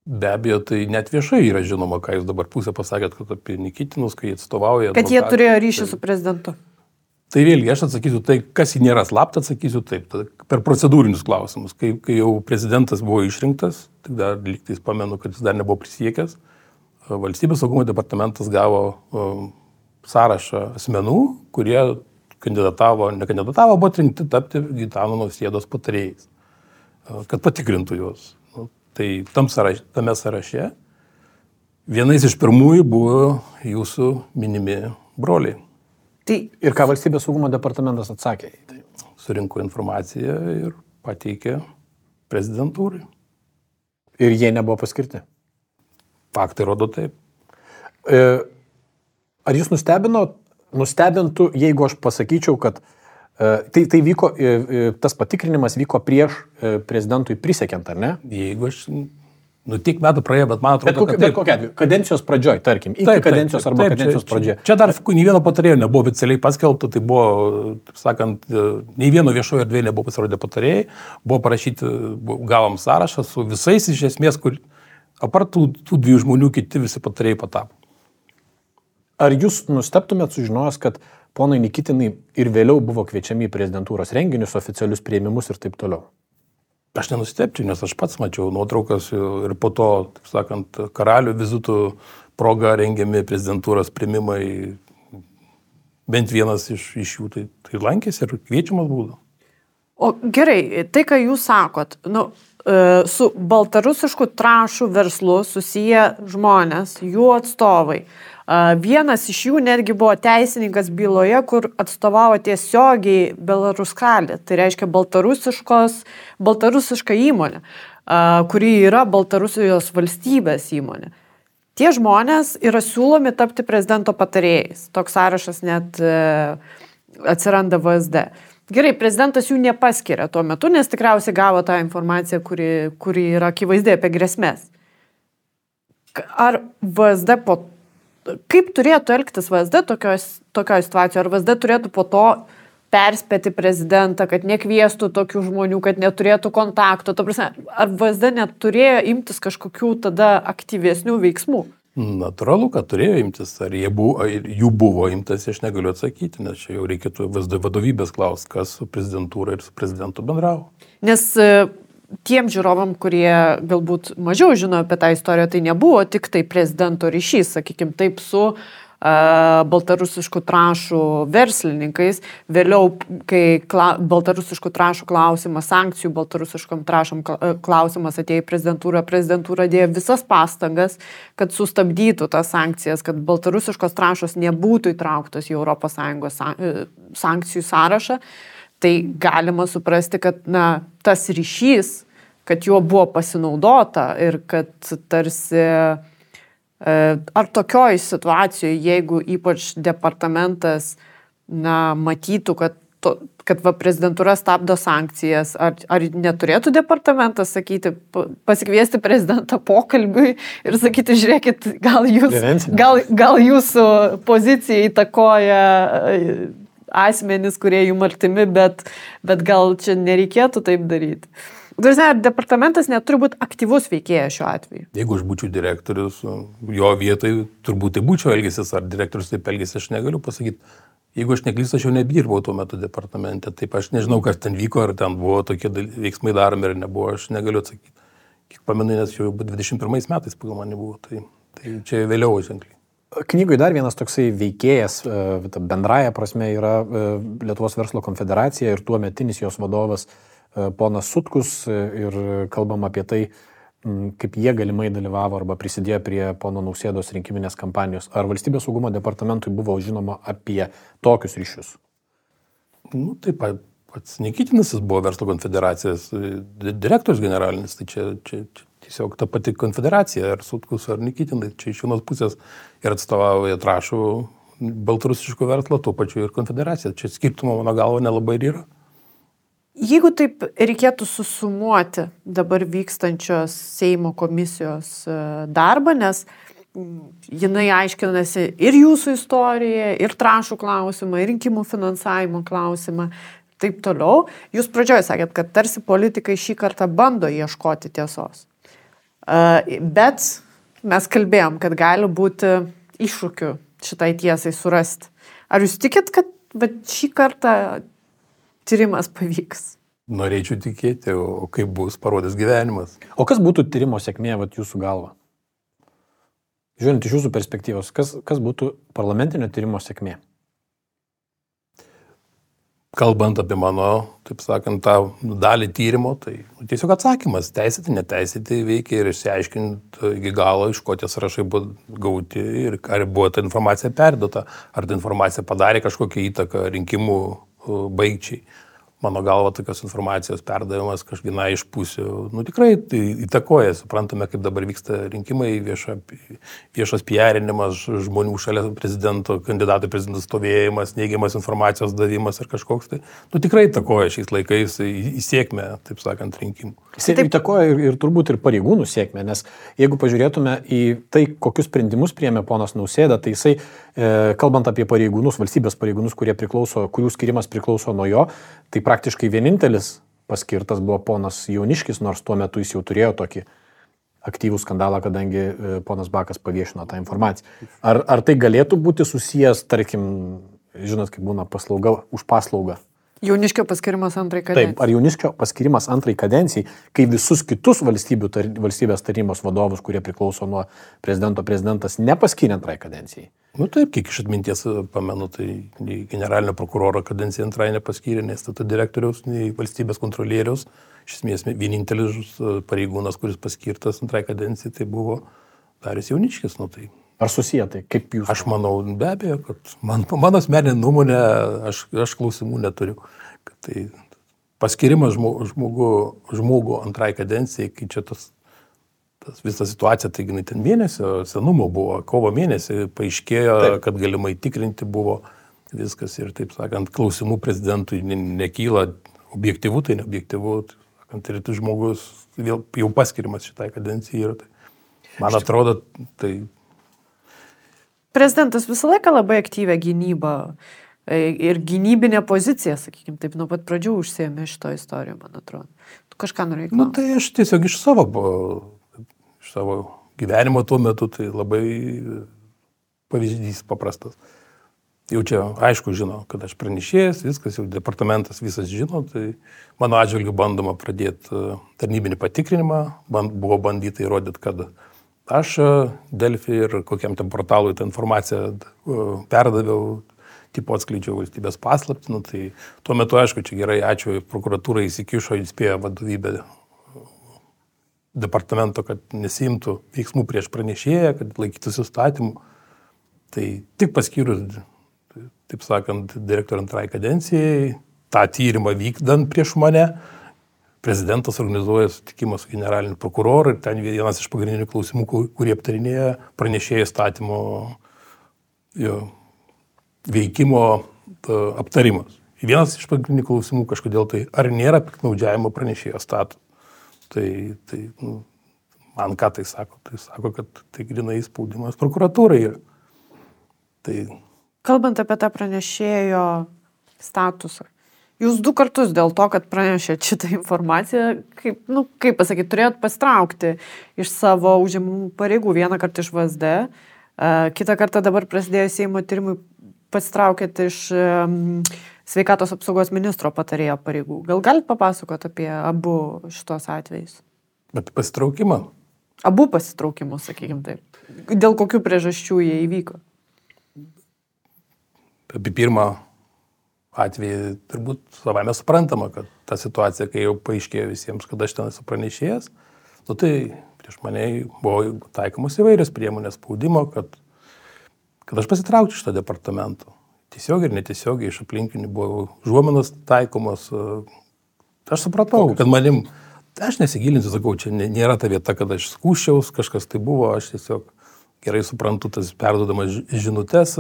Be abejo, tai net viešai yra žinoma, ką jūs dabar pusę pasakėt, kad apie Nikitinus, kai atstovauja. Kad jie turėjo ryšį tai... su prezidentu. Tai vėlgi, aš atsakysiu tai, kas jį nėra slapta, atsakysiu taip, per procedūrinius klausimus. Kai, kai jau prezidentas buvo išrinktas, tik dar lygtais pamenu, kad jis dar nebuvo prisiekęs, valstybės saugumo departamentas gavo um, sąrašą asmenų, kurie kandidatavo, nekandidatavo, buvo atrinkti tapti Gitano nausėdos patarėjais, kad patikrintų juos. Nu, tai tam sąraš, tame sąraše vienais iš pirmųjų buvo jūsų minimi broliai. Tai ir ką valstybės saugumo departamentas atsakė? Tai surinko informaciją ir pateikė prezidentūrai. Ir jie nebuvo paskirti? Faktai rodo taip. E, ar jūs nustebino, nustebintų, jeigu aš pasakyčiau, kad e, tai, tai vyko, e, tas patikrinimas vyko prieš prezidentui prisiekiant, ar ne? Jeigu aš Nu, tik metų praėjo, bet man atrodo, bet kokia, kad... Bet kokia atveju, kadencijos pradžioj, tarkim, iki taip, kadencijos taip, arba taip, kadencijos čia, pradžioje. Čia dar nei vieno patarėjo nebuvo oficialiai paskelbta, tai buvo, taip sakant, nei vieno viešojo erdvėje nebuvo pasirodę patarėjai, buvo parašyti, gavom sąrašą su visais iš esmės, kur apart tų, dviejų žmonių kiti visi patarėjai patapo. Ar jūs nusteptumėt sužinojęs, kad ponai Nikitinai ir vėliau buvo kviečiami į prezidentūros renginius, oficialius prieimimus ir taip toliau? Aš nenustepčiau, nes aš pats mačiau nuotraukas ir po to, taip sakant, karalių vizitų proga rengiami prezidentūros primimai. Bent vienas iš, iš jų tai, tai lankėsi ir kviečiamas būdavo. O gerai, tai ką jūs sakot, nu, e, su baltarusišku trašų verslu susiję žmonės, jų atstovai. Vienas iš jų netgi buvo teisininkas byloje, kur atstovavo tiesiogiai Belaruskalį, tai reiškia baltarusiška įmonė, kuri yra Baltarusijos valstybės įmonė. Tie žmonės yra siūlomi tapti prezidento patarėjais. Toks sąrašas net e, atsiranda VSD. Gerai, prezidentas jų nepaskiria tuo metu, nes tikriausiai gavo tą informaciją, kuri, kuri yra akivaizdė apie grėsmės. Ar VSD po kaip turėtų elgtis VSD tokioje situacijoje? Ar VSD turėtų po to perspėti prezidentą, kad nekviestų tokių žmonių, kad neturėtų kontakto? Prasme, ar VSD neturėjo imtis kažkokių tada aktyvesnių veiksmų? Natūralu, kad turėjo imtis, ar buvo, jų buvo imtas, aš negaliu atsakyti, nes čia jau reikėtų VSD vadovybės klausti, kas su prezidentūra ir su prezidentu bendravo. Nes tiem žiūrovam, kurie galbūt mažiau žino apie tą istoriją, tai nebuvo tik tai prezidento ryšys, sakykime, taip su baltarusiškų trašų verslininkais. Vėliau, kai kla, baltarusiškų trašų klausimas, sankcijų baltarusiškom trašom klausimas atėjo į prezidentūrą, prezidentūra dėjo visas pastangas, kad sustabdytų tas sankcijas, kad baltarusiškos trašos nebūtų įtrauktos į ES sankcijų sąrašą. Tai galima suprasti, kad na, tas ryšys, kad juo buvo pasinaudota ir kad tarsi E, ar tokioj situacijoje, jeigu ypač departamentas na, matytų, kad, to, kad va, prezidentūra stabdo sankcijas, ar, ar neturėtų departamentas sakyti, pasikviesti prezidentą pokalbiui ir sakyti, žiūrėkit, gal, jūs, gal, gal jūsų pozicija įtakoja e, asmenys, kurie jums artimi, bet, bet gal čia nereikėtų taip daryti. Ar departamentas neturi būti aktyvus veikėjas šiuo atveju? Jeigu aš būčiau direktorius, jo vietoj turbūt tai būčiau elgęsis, ar direktorius taip elgėsi, aš negaliu pasakyti. Jeigu aš neklystu, aš jau nedirbau tuo metu departamente, taip aš nežinau, kas ten vyko, ar ten buvo tokie veiksmai daromi ar nebuvo, aš negaliu atsakyti. Kiek pamenu, nes jau 21 metais pagal mane buvo, tai, tai čia vėliau ženkliai. Knygoje dar vienas toksai veikėjas, e, bendraja prasme, yra e, Lietuvos verslo konfederacija ir tuo metinis jos vadovas E, ponas Sutkus ir kalbam apie tai, kaip jie galimai dalyvavo arba prisidėjo prie pono Nausėdos rinkiminės kampanijos. Ar valstybės saugumo departamentui buvo žinoma apie tokius ryšius? Nu, taip, pats Nikitinas buvo verslo konfederacijos direktorius generalinis, tai čia, čia, čia tiesiog ta pati konfederacija, ar Sutkus, ar Nikitinai, čia iš vienos pusės ir atstovauja trašų baltarusiško verslo, tuo pačiu ir konfederacija. Čia skirtumo mano galvo nelabai ir yra. Jeigu taip reikėtų susumuoti dabar vykstančios Seimo komisijos e, darbą, nes jinai aiškinasi ir jūsų istoriją, ir trašų klausimą, ir rinkimų finansavimo klausimą, taip toliau. Jūs pradžioje sakėt, kad tarsi politikai šį kartą bando ieškoti tiesos. Bet mes kalbėjom, kad gali būti iššūkių šitai tiesai surasti. Ar jūs tikit, kad šį kartą tyrimas pavyks? Norėčiau tikėti, o kaip bus parodęs gyvenimas. O kas būtų tyrimo sėkmė, vat, jūsų galva? Žiūrint iš jūsų perspektyvos, kas, kas būtų parlamentinio tyrimo sėkmė? Kalbant apie mano, taip sakant, tą dalį tyrimo, tai tiesiog atsakymas, teisėti, neteisėti veikia ir išsiaiškinti iki galo, iš ko tie sąrašai buvo gauti ir ar buvo ta informacija perduota, ar ta informacija padarė kažkokią įtaką rinkimų baigčiai mano galva tokios informacijos perdavimas kažkiena iš pusių, nu tikrai tai įtakoja, suprantame, kaip dabar vyksta rinkimai, vieša, viešas pierinimas, žmonių šalia prezidento, kandidatų prezidentų stovėjimas, neigiamas informacijos davimas ar kažkoks tai, nu tikrai įtakoja šiais laikais į, į sėkmę, taip sakant, rinkimų. Jis taip įtakoja ir, ir turbūt ir pareigūnų sėkmę, nes jeigu pažiūrėtume į tai, kokius sprendimus priemė ponas Nausėda, tai jisai, e, kalbant apie pareigūnus, valstybės pareigūnus, kurie priklauso, kurių skirimas priklauso nuo jo, tai praktiškai vienintelis paskirtas buvo ponas Jauniškis, nors tuo metu jis jau turėjo tokį aktyvų skandalą, kadangi e, ponas Bakas paviešino tą informaciją. Ar, ar tai galėtų būti susijęs, tarkim, žinot, kaip būna paslauga už paslaugą? Jauniškio paskirimas antrai kadencijai. Taip, ar jauniškio paskirimas antrai kadencijai, kai visus kitus tar, valstybės tarybos vadovus, kurie priklauso nuo prezidento, prezidentas nepaskiria antrai kadencijai? Nu taip, kiek iš atminties e, pamenu, tai nei generalinio prokuroro kadencija antrai nepaskyrė, nei stato direktoriaus, nei valstybės kontrolieriaus. Iš esmės vienintelis e, pareigūnas, kuris paskirtas antrai kadencijai, tai buvo Darius Jauniškis. Nu, tai Ar susiję tai, kaip jūs? Aš manau, be abejo, kad man, mano asmeninė nuomonė, aš, aš klausimų neturiu. Tai paskirimas žmogų, žmogų, antrai kadencijai, kai čia tas tas visa situacija, taigi jinai ten mėnesio senumo buvo, kovo mėnesį paaiškėjo, taip. kad galimai tikrinti buvo viskas ir taip sakant, klausimų prezidentui nekyla objektyvų, tai neobjektyvų, sakant, ir tai žmogus vėl jau paskirimas šitai kadencijai ir tai, man atrodo, tai. Prezidentas visą laiką labai aktyvę gynybą e, ir gynybinę poziciją, sakykime, taip nuo pat pradžių užsėmė šito istoriją, man atrodo. Tu kažką norėjai? Na, nu, tai aš tiesiog iš savo iš savo gyvenimo tuo metu, tai labai pavyzdys paprastas. Jau čia aišku žino, kad aš pranešėjas, viskas jau departamentas visas žino, tai mano atžvilgiu bandoma pradėti e, tarnybinį patikrinimą, band, buvo bandyta įrodyti, kad Aš e, Delfi ir kokiam ten portalui tą informaciją e, perdaviau, tipo atskleidžiau valstybės paslapti, nu, tai tuo metu, aišku, čia gerai, ačiū, prokuratūra įsikišo, įspėjo vadovybę departamento, kad nesimtų veiksmų prieš pranešėją, kad laikytųsi įstatymų. Tai tik paskyrus, taip sakant, direktorių antrai kadencijai, tą tyrimą vykdant prieš mane, prezidentas organizuoja sutikimą su generaliniu prokuroru ir ten vienas iš pagrindinių klausimų, kurie aptarinėja pranešėjo įstatymo jo, veikimo aptarimas. Vienas iš pagrindinių klausimų kažkodėl tai, ar nėra piknaudžiavimo pranešėjo status. Tai, tai nu, man ką tai sako? Tai sako, kad tai grinai spaudimas prokuratūrai yra. Tai... Kalbant apie tą pranešėjo statusą, Jūs du kartus dėl to, kad pranešėt šitą informaciją, kaip, nu, kaip pasakyti, turėjot pastraukti iš savo užimamų pareigų. Vieną kartą iš VSD, uh, kitą kartą dabar prasidėjo Seimo tyrimui pastraukėt iš sveikatos apsaugos ministro patarėjo pareigų. Gal galite papasakoti apie abu šitos atvejus? Bet pasitraukimą? Abu pasitraukimus, sakykime taip. Dėl kokių priežasčių jie įvyko? Apie pirmą atvejį turbūt savame suprantama, kad ta situacija, kai jau paaiškėjo visiems, kad aš ten esu pranešėjęs, nu tai prieš mane buvo taikomos įvairios priemonės spaudimo, kad, kad aš pasitraukčiau iš to departamento. Tiesiog ir netiesiogiai iš aplinkinių buvo žuomenos taikomos. Aš supratau, kad manim, aš nesigilinsiu, sakau, čia nėra ta vieta, kad aš skūščiaus, kažkas tai buvo, aš tiesiog gerai suprantu tas perdodamas žinutės.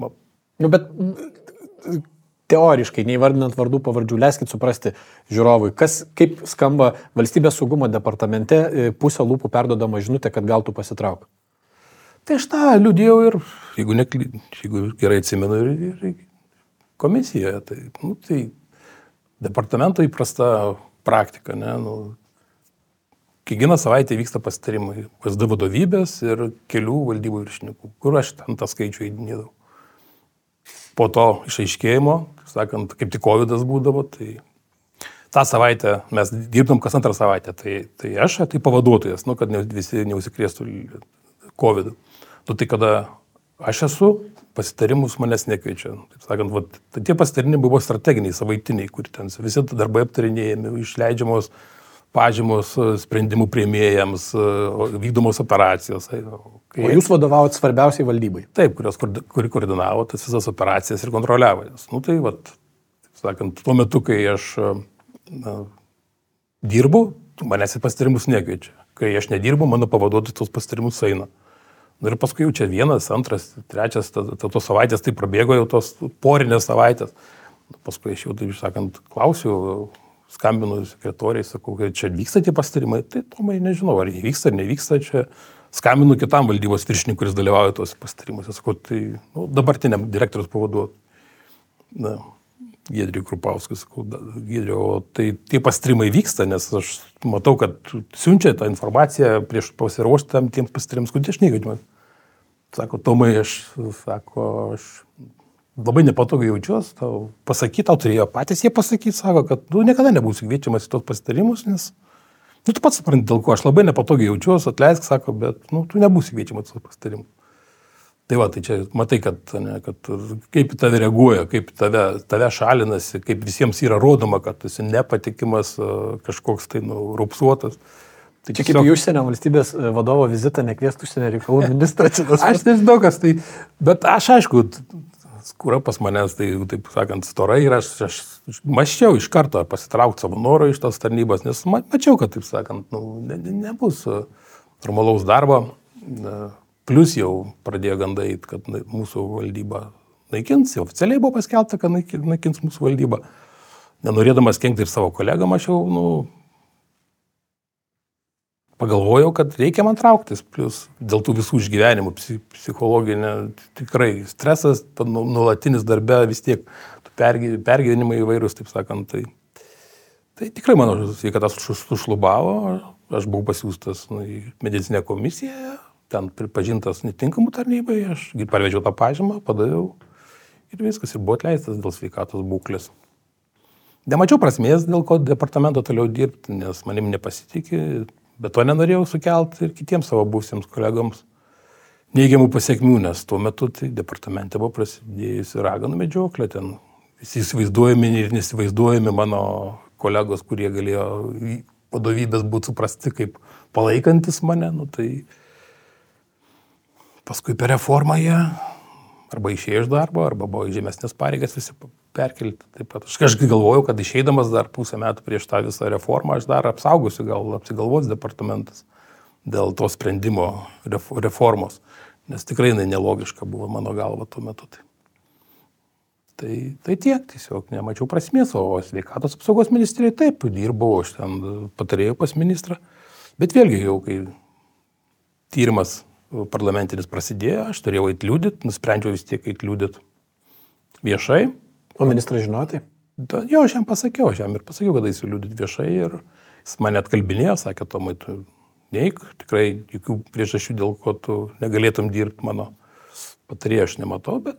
Nu, bet teoriškai, neįvardinant vardų pavardžių, leiskit suprasti žiūrovui, kas, kaip skamba valstybės saugumo departamente e, pusę lūpų perdodama žinutė, kad gal tu pasitrauk. Tai aš tą liūdėjau ir, jeigu, ne, jeigu gerai atsimenu, ir, ir komisijoje. Tai, nu, tai departamento įprasta praktika. Ne, nu, kiekvieną savaitę vyksta pasitarimai PSD vadovybės ir kelių valdybų viršininkų, kur aš ten tą skaičių įdinėdavau po to išaiškėjimo, sakant, kaip tik COVID būdavo, tai tą savaitę mes dirbom kas antrą savaitę, tai, tai aš, tai pavaduotojas, nu, kad ne, visi neusikrėstų COVID. Nu, tai kada aš esu, pasitarimus manęs nekviečia. Taip sakant, vat, tai tie pasitarimai buvo strateginiai, savaitiniai, kur ten visi darbai aptarinėjami, išleidžiamos pažymos e, sprendimų prieimėjams, e, vykdomos operacijos. E, kai... O jūs vadovavot svarbiausiai valdybai? Taip, kurios, kuri koordinavo tas visas operacijas ir kontroliavo jas. Nu, tai, vat, sakant, tuo metu, kai aš na, dirbu, manęs į pastarimus nekviečia. Kai aš nedirbu, mano pavaduotojai tos pastarimus eina. Nu, ir paskui jau čia vienas, antras, trečias, tos savaitės tai prabėgo jau tos porinės savaitės. Paskui aš jau, taip sakant, klausiu, skambinu sekretoriai, sakau, kad čia vyksta tie pastarimai, tai tomai nežinau, ar jie vyksta ar nevyksta, čia skambinu kitam valdybos viršininkui, kuris dalyvauja tuose pastarimuose, sakau, tai nu, dabartiniam direktorius pavaduotojui. Gėdriui Krupauskui, sakau, Gėdriu, o tai tie pastrimai vyksta, nes aš matau, kad siunčia tą informaciją prieš pasiruošti tam tiems pastrimams, kodėl aš negaliu. Sako, Tomai, aš, sako, aš labai nepatogiai jaučiuosi, tau pasakyti, tau turėjo patys jie pasakyti, sako, kad tu niekada nebūsi kviečiamas į tos pasitarimus, nes, nu, tu pats supranti, dėl ko aš labai nepatogiai jaučiuosi, atleisk, sako, bet, nu, tu nebūsi kviečiamas į tos pasitarimus. Tai va, tai čia matai, kad, ne, kad kaip į tave reaguoja, kaip tave, tave šalinasi, kaip visiems yra rodoma, kad tu esi nepatikimas, kažkoks tai nu, rupsuotas. Tai čia tiesiog... kaip į užsienio valstybės vadovo vizitą nekviestų užsienio reikalų ministrą. aš nežinau, kas tai, bet aš aišku, skūra pas manęs, tai, taip sakant, storai ir aš, aš mačiau iš karto pasitraukti savo norą iš tos tarnybos, nes mačiau, kad, taip sakant, nu, ne, nebus e, normalaus darbo. E, Plus jau pradėjo gandai, kad mūsų valdyba naikins, oficialiai buvo paskelbta, kad naikins mūsų valdybą. Nenorėdamas kenkti ir savo kolegam, aš jau, nu, pagalvojau, kad reikia man trauktis, plus dėl tų visų išgyvenimų, psichologinė, tikrai stresas, nu, nuolatinis darbe vis tiek, pergyvenimai įvairūs, taip sakant, tai, tai tikrai mano sveikatas sušlubavo, aš buvau pasiūstas nu, į medicinę komisiją, ten pripažintas netinkamų tarnybai, aš parvežiau tą pažymą, padaviau ir viskas, ir buvo atleistas dėl sveikatos būklės. Nemačiau prasmės, dėl ko departamento toliau dirbti, nes manim nepasitikė, Bet to nenorėjau sukelti ir kitiems savo būsiems kolegoms. Neigiamų pasiekmių, nes tuo metu tai departamente buvo prasidėjusi raganų medžioklė, ten visi įsivaizduojami ir nesivaizduojami mano kolegos, kurie galėjo vadovybės būti suprasti kaip palaikantis mane, nu, tai paskui per reformą jie arba išėjo iš darbo, arba buvo žemesnės pareigas visi perkelti. Taip pat aš kažkaip galvojau, kad išeidamas dar pusę metų prieš tą visą reformą, aš dar apsaugosiu, gal apsigalvos departamentas dėl to sprendimo reformos, nes tikrai jinai nelogiška buvo mano galva tuo metu. Tai, tai, tai tiek, tiesiog nemačiau prasmės, o sveikatos apsaugos ministrijai taip, dirbau, aš ten patarėjau pas ministrą, bet vėlgi jau kai tyrimas parlamentinis prasidėjo, aš turėjau įtliūdyti, nusprendžiau vis tiek įtliūdyti viešai. O ministras žinojo tai? Jo, aš jam pasakiau, aš jam ir pasakiau, kad eisiu liūdyti viešai ir jis mane atkalbinėjo, sakė, Tomai, tu neik, tikrai jokių priežasčių, dėl ko tu negalėtum dirbti mano patarėjo, aš nematau, bet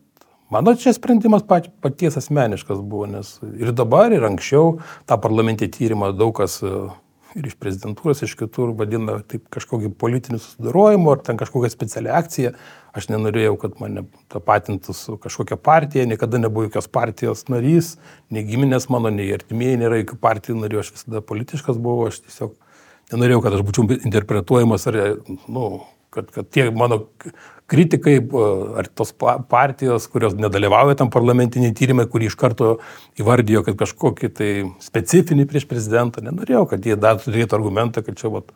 mano čia sprendimas pat, paties asmeniškas buvo, nes ir dabar, ir anksčiau tą parlamentį tyrimą daug kas ir iš prezidentūros, iš kitur vadina taip kažkokį politinį susidarojimą ar ten kažkokią specialią akciją. Aš nenorėjau, kad mane tapatintų su kažkokia partija, niekada nebuvau jokios partijos narys, nei giminės mano, nei artimieji nėra jokių partijų narių, aš visada politiškas buvau, aš tiesiog nenorėjau, kad aš būčiau interpretuojamas ar, nu, kad, kad tie mano kritikai ar tos partijos, kurios nedalyvauja tam parlamentiniai tyrimai, kurį iš karto įvardijo, kad kažkokį tai specifinį prieš prezidentą, nenorėjau, kad jie dar turėtų argumentą, kad čia vat,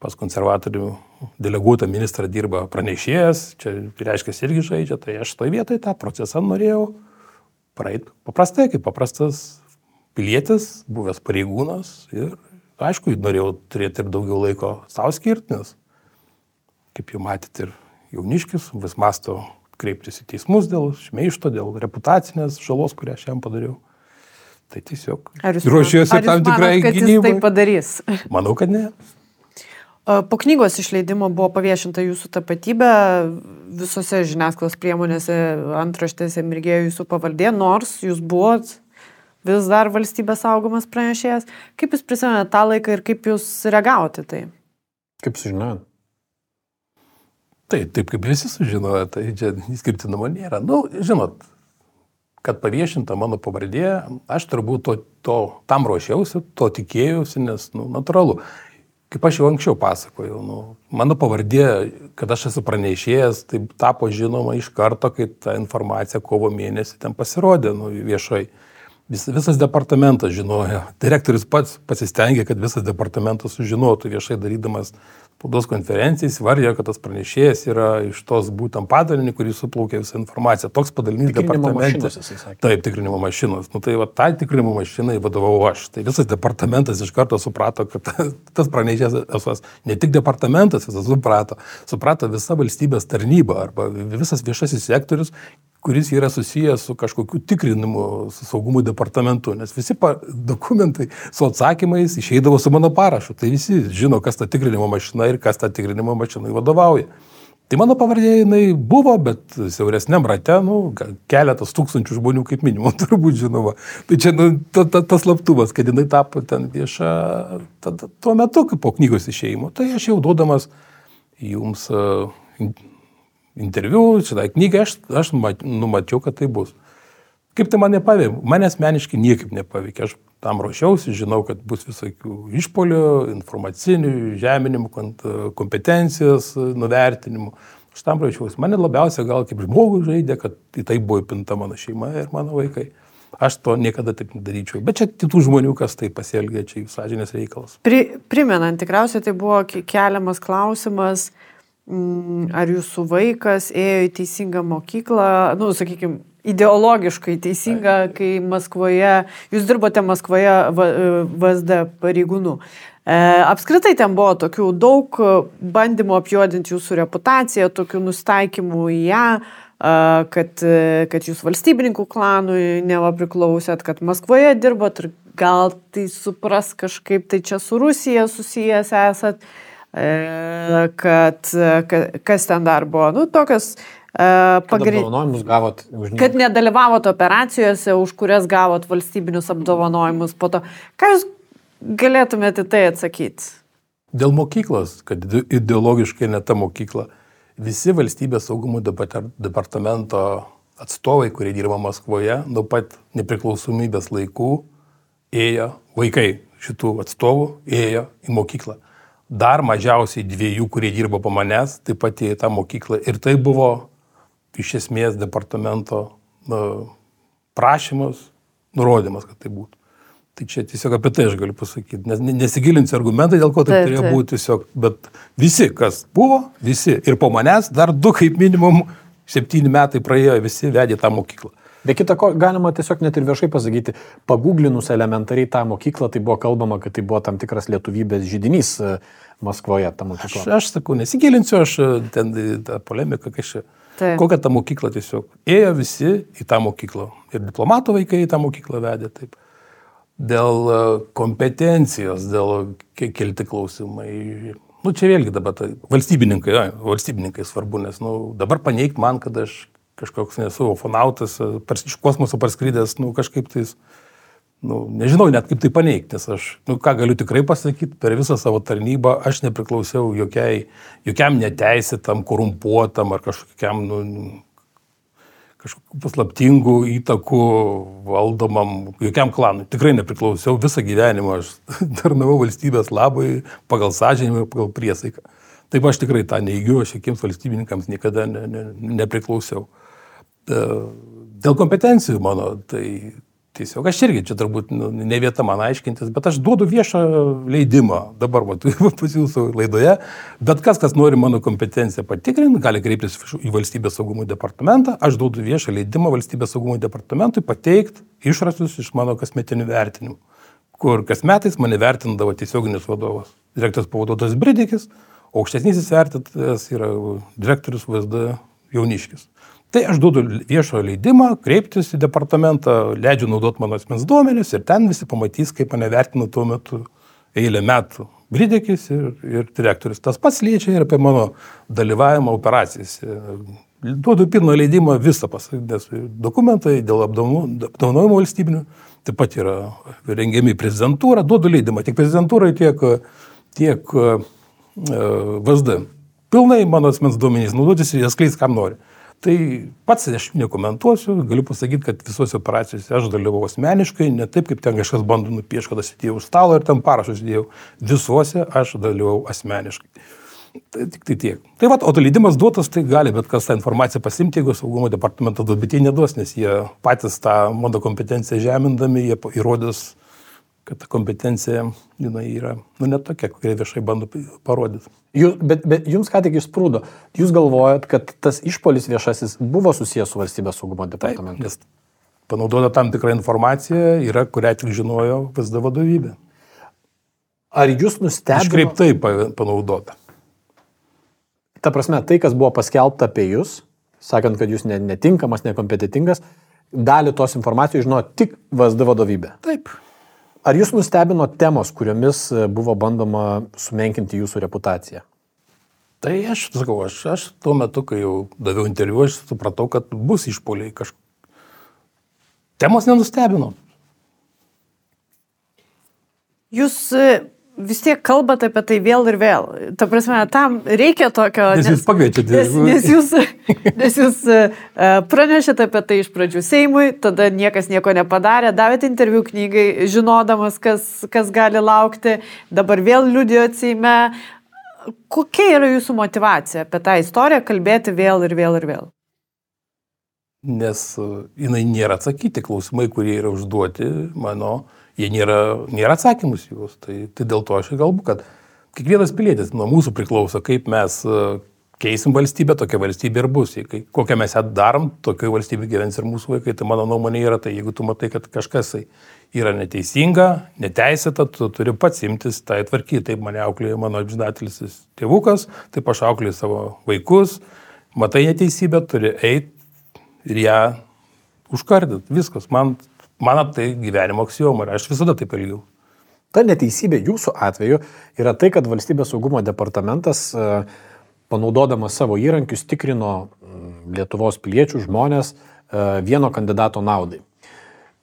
pas konservatorių deleguotą ministrą dirba pranešėjas, čia reiškia irgi žaidžia, tai aš toj vietoj tą procesą norėjau praeiti paprastai, kaip paprastas pilietis, buvęs pareigūnas ir aišku, norėjau turėti ir daugiau laiko savo skirti, nes kaip jau matėte, ir jauniškis vis masto kreiptis į teismus dėl šmeišto, dėl reputacinės žalos, kurią aš jam padariau. Tai tiesiog ruošiuosi tam tikrai gynybai. Tai padarys. Manau, kad ne. Po knygos išleidimo buvo paviešinta jūsų tapatybė, visose žiniasklaidos priemonėse antraštėse mirgėjo jūsų pavardė, nors jūs buvot vis dar valstybės saugomas pranešėjas. Kaip jūs prisimenate tą laiką ir kaip jūs reagavote tai? Kaip sužinojot? Tai taip kaip visi sužinojo, tai čia išskirtinumo nėra. Na, nu, žinot, kad paviešinta mano pavardė, aš turbūt to, to, tam ruošiausi, to tikėjausi, nes, nu, natūralu. Kaip aš jau anksčiau pasakojau, nu, mano pavardė, kad aš esu pranešėjęs, tai tapo žinoma iš karto, kai ta informacija kovo mėnesį ten pasirodė nu, viešai. Vis, visas departamentas žinojo. Direktorius pats pasistengė, kad visas departamentas sužinotų viešai darydamas spaudos konferencijai įvardėjo, kad tas pranešėjas yra iš tos būtent padalinį, kurį suplaukė visą informaciją. Toks padalinys departamente. Taip, tikrinimo mašinos. Nu, tai va, tai tikrinimo mašinai vadovau aš. Tai visas departamentas iš karto suprato, kad tas pranešėjas, ne tik departamentas visas suprato, suprato visa valstybės tarnyba arba visas viešasis sektorius, kuris yra susijęs su kažkokiu tikrinimu, su saugumo departamentu, nes visi dokumentai su atsakymais išeidavo su mano parašu. Tai visi žino, kas ta tikrinimo mašina ir kas tą tikrinimo mašinai vadovauja. Tai mano pavardė jinai buvo, bet siauresniam rate, nu, keletas tūkstančių žmonių kaip minimum turbūt žinoma. Tai čia nu, ta, ta, tas slaptuvas, kad jinai tapo ten vieša ta, ta, tuo metu, kai po knygos išėjimo. Tai aš jau duodamas jums uh, interviu, šitai knygai, aš, aš numačiau, kad tai bus. Kaip tai mane paveikė? Mane asmeniškai niekaip nepaveikė. Aš tam ruošiausi, žinau, kad bus visokių išpolių, informacinių, žeminimų, kompetencijos nuvertinimų. Aš tam ruošiausi. Mane labiausiai gal kaip žmogų žaidė, kad į tai buvo įpinta mano šeima ir mano vaikai. Aš to niekada taip nedaryčiau. Bet čia kitų žmonių, kas tai pasielgia, čia jų sąžinės reikalas. Pri, primenant, tikriausiai tai buvo keliamas klausimas, ar jūsų vaikas ėjo į teisingą mokyklą, nu, sakykime, ideologiškai teisinga, kai Maskvoje, jūs dirbote Maskvoje VSD pareigūnų. E, apskritai ten buvo tokių daug bandymų apjuodinti jūsų reputaciją, tokių nustaikymų į ją, e, kad, kad jūs valstybininkų klanui neva priklausėt, kad Maskvoje dirbot ir gal tai supras kažkaip tai čia su Rusija susijęs esat. E, E, kad, kas ten dar buvo, nu, tokios e, pagrindinius gavot už Kad nedalyvavot operacijose, už kurias gavot valstybinius apdovanojimus po to. Ką jūs galėtumėte tai atsakyti? Dėl mokyklos, kad ide- ideologiškai ne ta mokykla. Visi valstybės saugumo departamento atstovai, kurie dirba Maskvoje, nuo pat nepriklausomybės laikų ėjo, vaikai šitų atstovų ėjo į mokyklą. Dar mažiausiai dviejų, kurie dirbo po manęs, taip pat į tą mokyklą. Ir tai buvo iš esmės departamento prašymas, nurodymas, kad tai būtų. Tai čia tiesiog apie tai aš galiu pasakyti, nes ne- nesigilinsiu argumentai, dėl ko tai turėjo būti tiesiog, bet visi, kas buvo, visi ir po manęs dar du kaip minimum septyni metai praėjo, visi vedė tą mokyklą. Be kita ko, galima tiesiog net ir viešai pasakyti, paguglinus elementariai tą mokyklą, tai buvo kalbama, kad tai buvo tam tikras lietuvybės žydinys e, Maskvoje, ta Aš, mokykla. aš sakau, nesigilinsiu, aš e, ten tą polemiką, kai čia. Taip. Kokia ta mokykla tiesiog. Ėjo visi į tą mokyklą. Ir diplomatų vaikai į tą mokyklą vedė taip. Dėl e, kompetencijos, dėl ke- kelti klausimai. Nu, čia vėlgi dabar tai valstybininkai, jo, valstybininkai svarbu, nes nu, dabar paneigti man, kad aš kažkoks nesu ofonautas, pars, iš kosmoso parskridęs, nu, kažkaip tais, nu, nežinau net kaip tai paneigti, nes aš, nu, ką galiu tikrai pasakyti, per visą savo tarnybą aš nepriklausiau jokiai, jokiam neteisėtam, korumpuotam ar kažkokiam, nu, kažkokiu paslaptingu įtaku valdomam, jokiam klanui. Tikrai nepriklausiau visą gyvenimą, aš tarnavau valstybės labai pagal sąžinimą, pagal priesaiką. Taip aš tikrai tą neigiu, aš jokiems valstybininkams niekada ne, ne, nepriklausiau. E, Dėl kompetencijų mano, tai tiesiog aš irgi čia turbūt nu, ne vieta man aiškintis, bet aš duodu viešą leidimą dabar matau pas jūsų laidoje, bet kas, kas nori mano kompetenciją patikrinti, gali kreiptis į valstybės saugumo departamentą, aš duodu viešą leidimą valstybės saugumo departamentui pateikti išrašus iš mano kasmetinių vertinimų, kur kas metais mane vertindavo tiesioginis vadovas, direktorius pavaduotojas Bridikis, aukštesnysis vertintojas yra direktorius VSD Jauniškis. Tai aš duodu viešo leidimą, kreiptis į departamentą, leidžiu naudoti mano asmens duomenis ir ten visi pamatys, kaip mane vertino tuo metu eilę metų. Bridekis ir, ir direktorius. Tas pats liečia ir apie mano dalyvavimą operacijose. Duodu pirmą leidimą visą pasakyti, nes dokumentai dėl apdovanojimų valstybinių taip pat yra rengiami į prezidentūrą, duodu leidimą tiek prezidentūrai, tiek, tiek uh, VSD. Pilnai mano asmens duomenys naudotis ir jas kleis kam nori. Tai pats aš nekomentuosiu, galiu pasakyti, kad visose operacijose aš dalyvau asmeniškai, ne taip, kaip ten kažkas bando nupiešti, kad aš sėdėjau už stalo ir ten parašus dėjau. Visuose aš dalyvau asmeniškai. Tai tik tai tiek. Tai va, o leidimas duotas, tai gali bet kas tą informaciją pasimti, jeigu saugumo departamentas duos, bet jie neduos, nes jie patys tą mano kompetenciją žemindami, jie įrodys, kad ta kompetencija jinai yra, nu, ne tokia, kokią viešai bando parodyti. Jūs, bet, bet jums ką tik išsprūdo. Jūs galvojat, kad tas išpolis viešasis buvo susijęs su valstybės saugumo departamentu? Nes panaudota tam tikra informacija yra, kurią tik žinojo VSD vadovybė. Ar jūs nustebino? Iškreiptai pa- panaudota. Ta prasme, tai, kas buvo paskelbta apie jūs, sakant, kad jūs ne, netinkamas, nekompetitingas, dalį tos informacijos žinojo tik VSD vadovybė. Taip. Ar jūs nustebino temos, kuriomis e, buvo bandoma sumenkinti jūsų reputaciją? Tai aš sakau, aš, aš tuo metu, kai jau daviau interviu, aš supratau, kad bus išpoliai kažkokie. Temos nenustebino. Jūs e, vis tiek kalbate apie tai vėl ir vėl. Ta prasme, tam reikia tokio. Nes jūs pakviečiate. Nes, nes jūs, nes jūs e, pranešėte apie tai iš pradžių Seimui, tada niekas nieko nepadarė, davėte interviu knygai, žinodamas, kas, kas gali laukti, dabar vėl liudijo Seime. Kokia yra jūsų motivacija apie tą istoriją kalbėti vėl ir vėl ir vėl? Nes e, jinai nėra atsakyti klausimai, kurie yra užduoti mano, jie nėra, nėra atsakymus juos. Tai, tai dėl to aš ir kalbu, kad kiekvienas pilietis nuo mūsų priklauso, kaip mes e, keisim valstybę, tokia valstybė ir bus. Kai- Kokią mes ją darom, tokioje valstybėje gyvens ir mūsų vaikai. Tai mano nuomonė yra, tai jeigu tu matai, kad kažkas tai yra neteisinga, neteisėta, tu turi pats imtis tai tvarkyti. Taip mane auklėjo mano apžinatelis tėvukas, taip aš auklėjau savo vaikus. Matai neteisybę, turi eiti ir ją užkardyti. Viskas. Man, man tai gyvenimo aksijoma ir aš visada taip elgiau. Ta neteisybė jūsų atveju yra tai, kad valstybės saugumo departamentas, e, panaudodamas savo įrankius, tikrino mm, Lietuvos piliečių žmonės e, vieno kandidato naudai.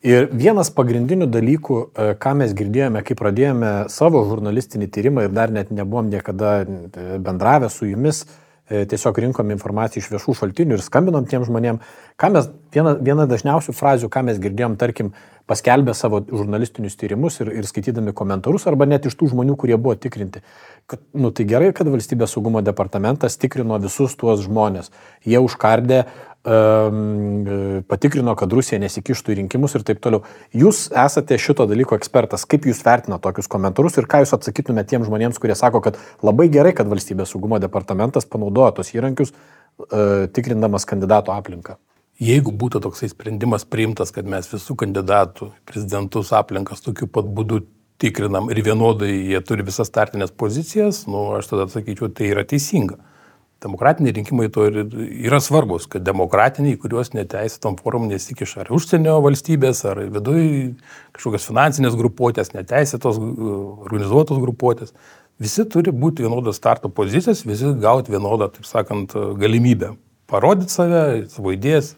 Ir vienas pagrindinių dalykų, e, ką mes girdėjome, kai pradėjome savo žurnalistinį tyrimą ir dar net nebuvom niekada bendravę su jumis, e, tiesiog rinkom informaciją iš viešų šaltinių ir skambinom tiem žmonėm, mes, viena, viena dažniausių frazių, ką mes girdėjom, tarkim, paskelbę savo žurnalistinius tyrimus ir, ir skaitydami komentarus, arba net iš tų žmonių, kurie buvo tikrinti. Kad, nu, tai gerai, kad valstybės saugumo departamentas tikrino visus tuos žmonės. Jie užkardė um, patikrino, kad Rusija nesikištų į rinkimus ir taip toliau. Jūs esate šito dalyko ekspertas. Kaip jūs vertinate tokius komentarus ir ką jūs atsakytumėte tiem žmonėms, kurie sako, kad labai gerai, kad valstybės saugumo departamentas panaudojo tos įrankius uh, tikrindamas kandidato aplinką? Jeigu būtų toksai sprendimas priimtas, kad mes visų kandidatų prezidentus aplinkas tokiu pat būdu tikrinam ir vienodai jie turi visas startinės pozicijas, nu, aš tada sakyčiau, tai yra teisinga demokratiniai rinkimai to ir yra svarbus, kad demokratiniai, kuriuos neteisėtom formom nesikiša ar užsienio valstybės, ar viduje kažkokios finansinės grupuotės, neteisėtos organizuotos grupuotės, visi turi būti vienodos starto pozicijos, visi gauti vienodą, taip sakant, galimybę. Parodyti save, savo idėjas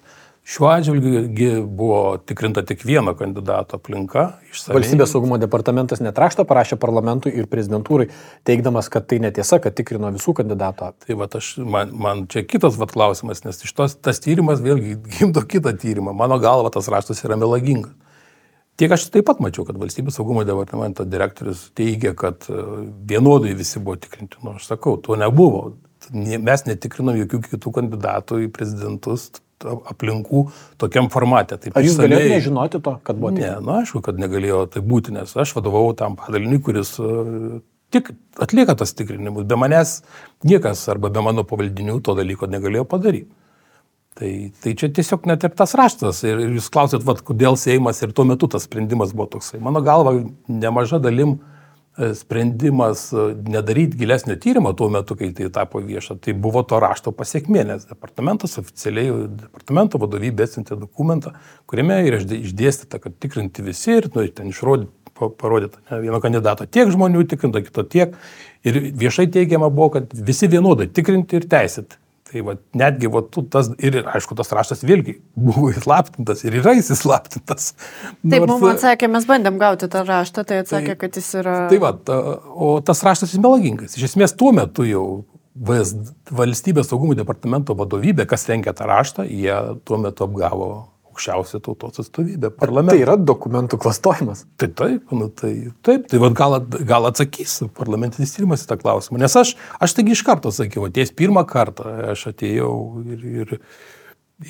Šiuo atžvilgiu buvo tikrinta tik vieno kandidato aplinka. Išsamei. Valstybės saugumo departamentas netraštą parašė parlamentui ir prezidentūrai, teikdamas, kad tai netiesa, kad tikrino visų kandidatų. Tai va, aš, man, man čia kitas vat, klausimas, nes iš tos tas tyrimas vėlgi gimdo kitą tyrimą. Mano galva tas raštas yra melagingas. Tiek aš taip pat mačiau, kad valstybės saugumo departamento direktorius teigia, kad e, vienodai visi buvo tikrinti. Nu, aš sakau, to nebuvo. Mes netikrinom jokių kitų kandidatų į prezidentus aplinkų tokiam formate. Taip, Ar jūs išsamei... galėjote nežinoti to, kad buvo? Ne, na aišku, kad negalėjo tai būti, nes aš vadovau tam padaliniui, kuris uh, tik atlieka tas tikrinimus. Be manęs niekas arba be mano pavaldinių to dalyko negalėjo padaryti. Tai, tai čia tiesiog net ir tas raštas. Ir, ir jūs klausėt, vat, kodėl Seimas ir tuo metu tas sprendimas buvo toksai. Mano galva, nemaža dalim uh, E, sprendimas e, nedaryti gilesnio tyrimo tuo metu, kai tai tapo vieša, tai buvo to rašto pasiekmė, nes departamentas oficialiai, departamento vadovybė atsintė dokumentą, kuriame yra išdėstyta, kad tikrinti visi ir nu, ten išrodyti, parodyta ne, vieno kandidato tiek žmonių tikrinta, kito tiek. Ir viešai teigiama buvo, kad visi vienodai tikrinti ir teisėti. Tai va, netgi va, tas, ir aišku, tas raštas vėlgi buvo įslaptintas ir yra įslaptintas. Taip, mums atsakė, mes bandėm gauti tą raštą, tai atsakė, tai, kad jis yra... Tai va, ta, o tas raštas jis melagingas. Iš esmės tuo metu jau VS, valstybės saugumo departamento vadovybė, kas rengia tą raštą, jie tuo metu apgavo aukščiausia tautos atstovybė, parlamentas. Tai yra dokumentų klastojimas. Tai taip, nu, tai taip, tai vad gal, gal atsakys parlamentinis tyrimas į tą klausimą. Nes aš, aš taigi iš karto sakiau, atėjęs pirmą kartą, aš atėjau ir, ir,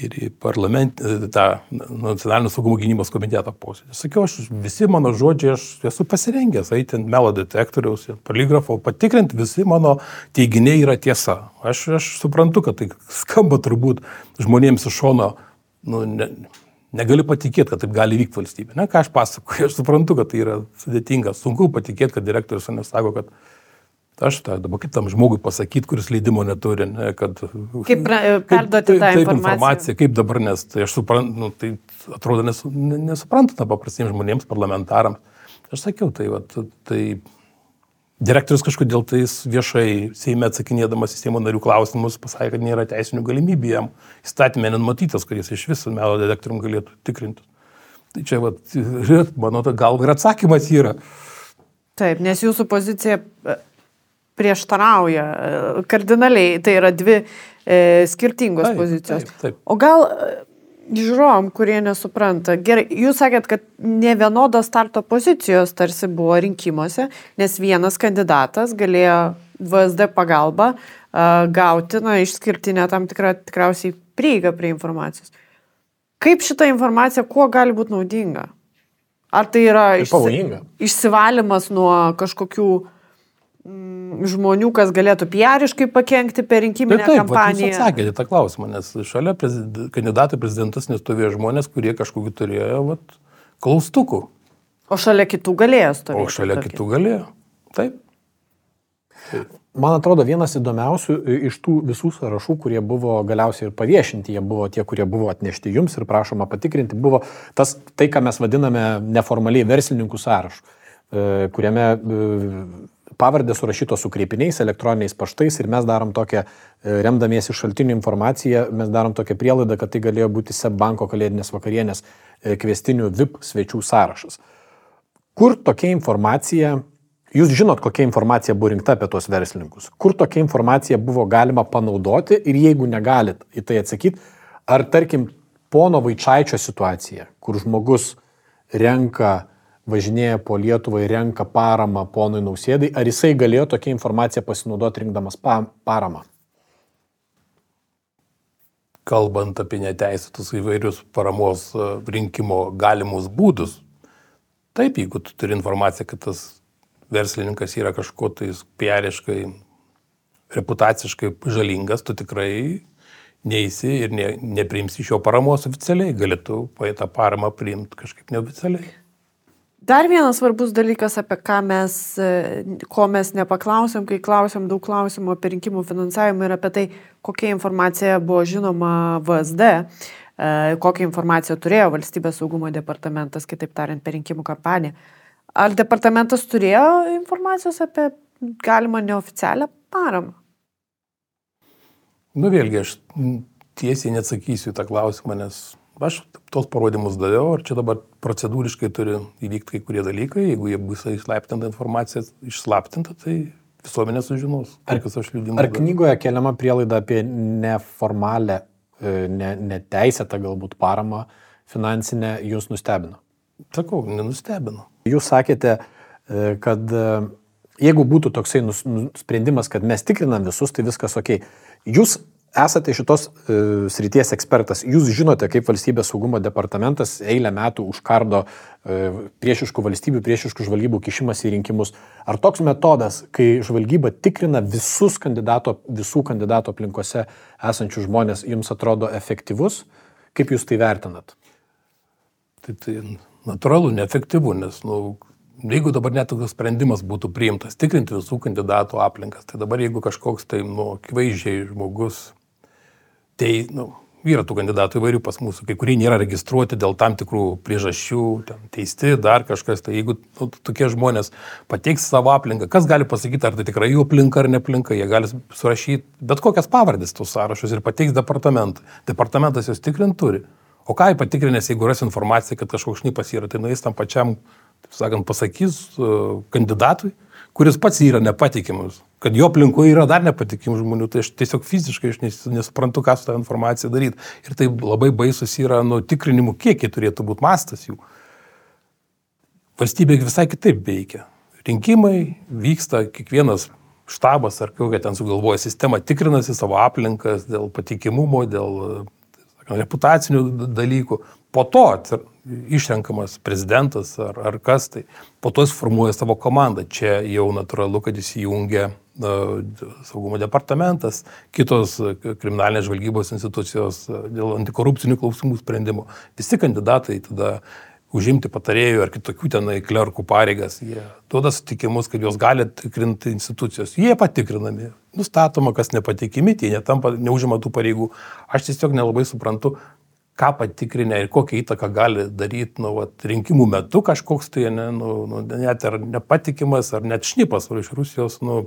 ir į tą nacionalinio saugumo gynybos komiteto posėdį. Sakiau, aš visi mano žodžiai, aš esu pasirengęs eiti ant melo detektoriaus, poligrafo, patikrinti, visi mano teiginiai yra tiesa. Aš, aš suprantu, kad tai skamba turbūt žmonėms iš šono nu, ne, negaliu patikėti, kad taip gali vykti valstybė. Na, ką aš pasakoju, aš suprantu, kad tai yra sudėtinga, sunku patikėti, kad direktorius nesako, kad aš tą dabar kaip tam žmogui pasakyti, kuris leidimo neturi, ne, kad... Kaip perduoti tą informaciją. informaciją. Kaip dabar, nes tai aš suprantu, nu, tai atrodo nesu, nesuprantama paprastiems žmonėms, parlamentarams. Aš sakiau, tai, va, tai Direktorius kažkodėl tais viešai Seime atsakinėdamas į Seimo narių klausimus pasakė, kad nėra teisinių galimybių jam įstatymė nenumatytas, kad jis iš viso melo detektorium galėtų tikrinti. Tai čia, vat, mano gal ir atsakymas yra. Taip, nes jūsų pozicija e, prieštarauja e, kardinaliai, tai yra dvi e, skirtingos taip, pozicijos. Taip, taip. O gal žiūrovom, kurie nesupranta. Gerai, jūs sakėt, kad ne vienodos starto pozicijos tarsi buvo rinkimuose, nes vienas kandidatas galėjo VSD pagalba gauti, na, išskirtinę tam tikrą tikriausiai prieigą prie informacijos. Kaip šita informacija, kuo gali būti naudinga? Ar tai yra išsi... išsivalymas nuo kažkokių uh, žmonių, kas galėtų piariškai pakengti per rinkiminę taip, taip, kampaniją. Jūs atsakėte tą klausimą, nes šalia prezid... kandidatų prezidentus nestovėjo žmonės, kurie kažkokiu turėjo vat, klaustukų. O šalia kitų galėjo stovėti. O šalia tokį. kitų galėjo. Taip. taip. Man atrodo, vienas įdomiausių iš tų visų sąrašų, kurie buvo galiausiai ir paviešinti, jie buvo tie, kurie buvo atnešti jums ir prašoma patikrinti, buvo tas, tai, ką mes vadiname neformaliai verslininkų sąrašu, e, kuriame e, pavardės surašytos su kreipiniais, elektroniniais paštais ir mes darom tokią, e, remdamiesi šaltinių informaciją, mes darom tokią prielaidą, kad tai galėjo būti SEB banko kalėdinės vakarienės e, kvestinių VIP svečių sąrašas. Kur tokia informacija, jūs žinot, kokia informacija buvo rinkta apie tuos verslininkus, kur tokia informacija buvo galima panaudoti ir jeigu negalit į tai atsakyti, ar tarkim pono Vaičiaičio situacija, kur žmogus renka važinėja po Lietuvą ir renka paramą ponui Nausėdai, ar jisai galėjo tokią informaciją pasinaudoti rinkdamas pa paramą? Kalbant apie neteisėtus įvairius paramos e, rinkimo galimus būdus, taip, jeigu tu turi informaciją, kad tas verslininkas yra kažkuo tai piariškai, reputaciškai žalingas, tu tikrai neįsi ir ne, nepriimsi iš jo paramos oficialiai, galėtų tą paramą priimti kažkaip neoficialiai. Dar vienas svarbus dalykas, apie ką mes, e, ko mes nepaklausėm, kai klausėm daug klausimų apie rinkimų finansavimą ir apie tai, kokia informacija buvo žinoma VSD, e, kokią informaciją turėjo valstybės saugumo departamentas, kitaip tariant, per rinkimų kampaniją. Ar departamentas turėjo informacijos apie galimą neoficialią paramą? Nu vėlgi, aš tiesiai neatsakysiu tą klausimą, nes Aš tos parodymus daviau, ar čia dabar procedūriškai turi įvykti kai kurie dalykai, jeigu jie bus įslaptinta informacija, išslaptinta, tai visuomenė sužinos, ar, aš liūdimu. Ar knygoje keliama prielaida apie neformalę, e, ne, neteisėtą galbūt paramą finansinę jūs nustebino? Sakau, nenustebino. Jūs sakėte, e, kad e, jeigu būtų toksai sprendimas, kad mes tikrinam visus, tai viskas ok. Jūs esate šitos e, srities ekspertas, jūs žinote, kaip valstybės saugumo departamentas eilę metų užkardo e, priešiškų valstybių, priešiškų žvalgybų kišimas į rinkimus. Ar toks metodas, kai žvalgyba tikrina visus kandidato, visų kandidatų aplinkose esančių žmonės, jums atrodo efektyvus? Kaip jūs tai vertinat? Tai, tai natūralu, neefektyvu, nes nu, jeigu dabar net toks sprendimas būtų priimtas, tikrinti visų kandidatų aplinkas, tai dabar jeigu kažkoks tai, nu, akivaizdžiai žmogus Tai, nu, yra tų kandidatų įvairių pas mūsų, kai kurie nėra registruoti dėl tam tikrų priežasčių, teisti, dar kažkas. Tai jeigu nu, tokie žmonės pateiks savo aplinką, kas gali pasakyti, ar tai tikrai jų aplinka ar ne aplinka, jie gali surašyti bet kokias pavardės tų sąrašus ir pateiks departamentui. Departamentas juos tikrint turi. O ką jį patikrinęs, jeigu ras informaciją, kad kažkoks šnipas yra, tai nueis tam pačiam, taip sakant, pasakys uh, kandidatui, kuris pats yra nepatikimas, kad jo aplinkoje yra dar nepatikimų žmonių, tai aš tiesiog fiziškai aš nesuprantu, ką su tą informaciją daryti. Ir tai labai baisus yra nuo tikrinimų, kiek jie turėtų būti mastas jų. Valstybė visai kitaip veikia. Rinkimai vyksta, kiekvienas štabas ar kokia ten sugalvoja sistema tikrinasi savo aplinkas dėl patikimumo, dėl sakant, reputacinių dalykų. Po to išrenkamas prezidentas ar, ar kas tai, po to jis formuoja savo komandą. Čia jau natūralu, kad įsijungia saugumo departamentas, kitos kriminalinės žvalgybos institucijos dėl antikorupcinių klausimų sprendimo. Visi kandidatai tada užimti patarėjų ar kitokių tenai klerkų pareigas, jie duoda sutikimus, kad juos gali tikrinti institucijos. Jie patikrinami, nustatoma, kas nepatikimi, tie netampa, neužima tų pareigų. Aš tiesiog nelabai suprantu, ką patikrinę ir kokią įtaką gali daryti nu, vat, rinkimų metu kažkoks tai ne, nu, nu, net ar nepatikimas, ar net šnipas iš Rusijos nu,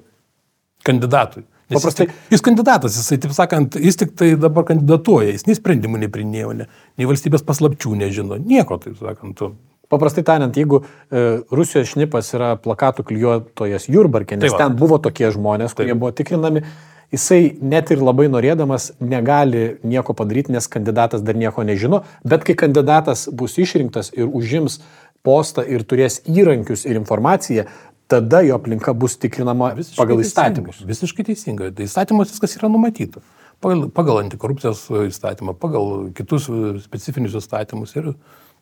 kandidatui. Nes Paprastai jis, jis kandidatas, jisai, taip sakant, jis tik tai dabar kandidatuoja, jis nei sprendimų neprinėjo, ne, nei valstybės paslapčių nežino, nieko, taip sakant. Tu. Paprastai tariant, jeigu e, Rusijos šnipas yra plakatų klijuotojas Jurbarkė, nes tai ten buvo tokie žmonės, kurie Taip. buvo tikrinami, jisai net ir labai norėdamas negali nieko padaryti, nes kandidatas dar nieko nežino, bet kai kandidatas bus išrinktas ir užims postą ir turės įrankius ir informaciją, tada jo aplinka bus tikrinama visiškai pagal įstatymus. Teisingai, visiškai teisingai. Tai įstatymas viskas yra numatyta. Pagal, pagal antikorupcijos įstatymą, pagal kitus specifinius įstatymus. Ir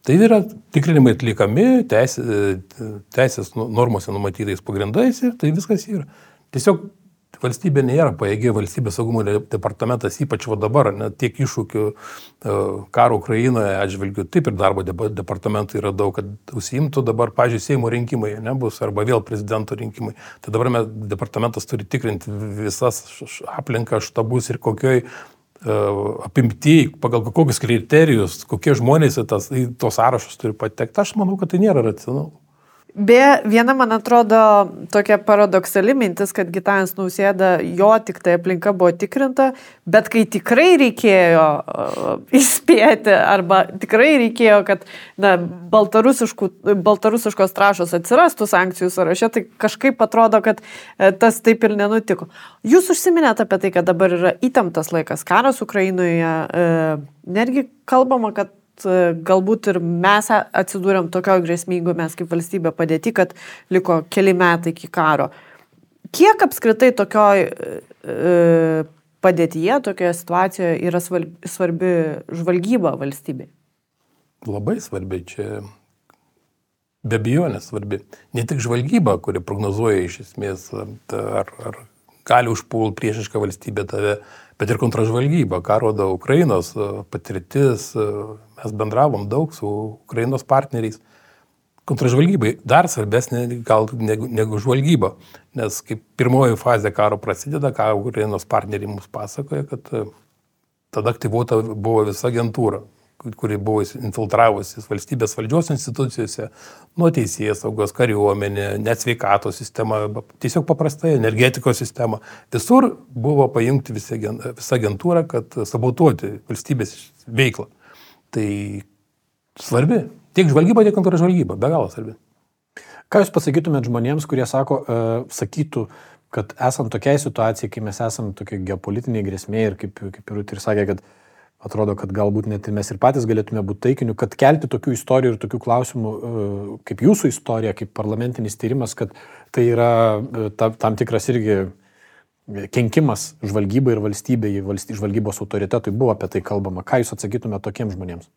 tai yra tikrinimai atliekami teisės, teisės normose numatytais pagrindais ir tai viskas yra. Tiesiog valstybė nėra pajėgi, valstybės saugumo departamentas, ypač va dabar, net tiek iššūkių e, karo Ukrainoje atžvilgių, taip ir darbo departamentų yra daug, kad užsiimtų dabar, pažiūrėjau, Seimo rinkimai nebus, arba vėl prezidento rinkimai. Tai dabar mes, departamentas turi tikrinti visas aplinką, štabus ir kokioj uh, apimti, pagal kokius kriterijus, kokie žmonės į, tas, į tos sąrašus turi patekti. Aš manau, kad tai nėra racionalu. Beje, viena, man atrodo, tokia paradoksali mintis, kad Gitanas Nausėda, jo tik tai aplinka buvo tikrinta, bet kai tikrai reikėjo uh, įspėti arba tikrai reikėjo, kad na, baltarusiškos trašos atsirastų sankcijų sąraše, tai kažkaip atrodo, kad uh, tas taip ir nenutiko. Jūs užsiminėte apie tai, kad dabar yra įtemptas laikas karas Ukrainoje, uh, netgi kalbama, kad E, galbūt ir mes atsidūrėm tokio grėsmingo mes kaip valstybė padėti, kad liko keli metai iki karo. Kiek apskritai tokioj e, padėtyje, tokioje situacijoje yra svarbi žvalgyba valstybė? Labai svarbi čia. Be abejonės svarbi. Ne tik žvalgyba, kuri prognozuoja iš esmės, ar, ar gali užpult priešišką valstybę tave, bet ir kontražvalgyba, ką rodo Ukrainos patirtis, mes bendravom daug su Ukrainos partneriais. Kontražvalgybai dar svarbesnė gal negu, negu žvalgyba, nes kaip pirmoji fazė karo prasideda, ką Ukrainos partneriai mums pasakoja, kad tada aktyvuota buvo visa agentūra, kuri buvo infiltravusi valstybės valdžios institucijose, nuo teisėjas saugos, kariuomenė, net sveikatos sistema, tiesiog paprastai energetikos sistema. Visur buvo pajungti visa agentūra, kad sabotuoti valstybės veiklą. Tai svarbi. Tiek žvalgyba, tiek kontražvalgyba. Be galo svarbi. Ką Jūs pasakytumėt žmonėms, kurie sako, uh, sakytų, kad esant tokiai situacijai, kai mes esame tokia geopolitiniai grėsmė ir kaip, kaip ir, ir sakė, kad atrodo, kad galbūt net mes ir patys galėtume būti taikiniu, kad kelti tokių istorijų ir tokių klausimų e, kaip jūsų istorija, kaip parlamentinis tyrimas, kad tai yra e, ta, tam tikras irgi kenkimas žvalgybai ir valstybei, valsty, žvalgybos autoritetui buvo apie tai kalbama. Ką jūs atsakytumėte tokiems žmonėms?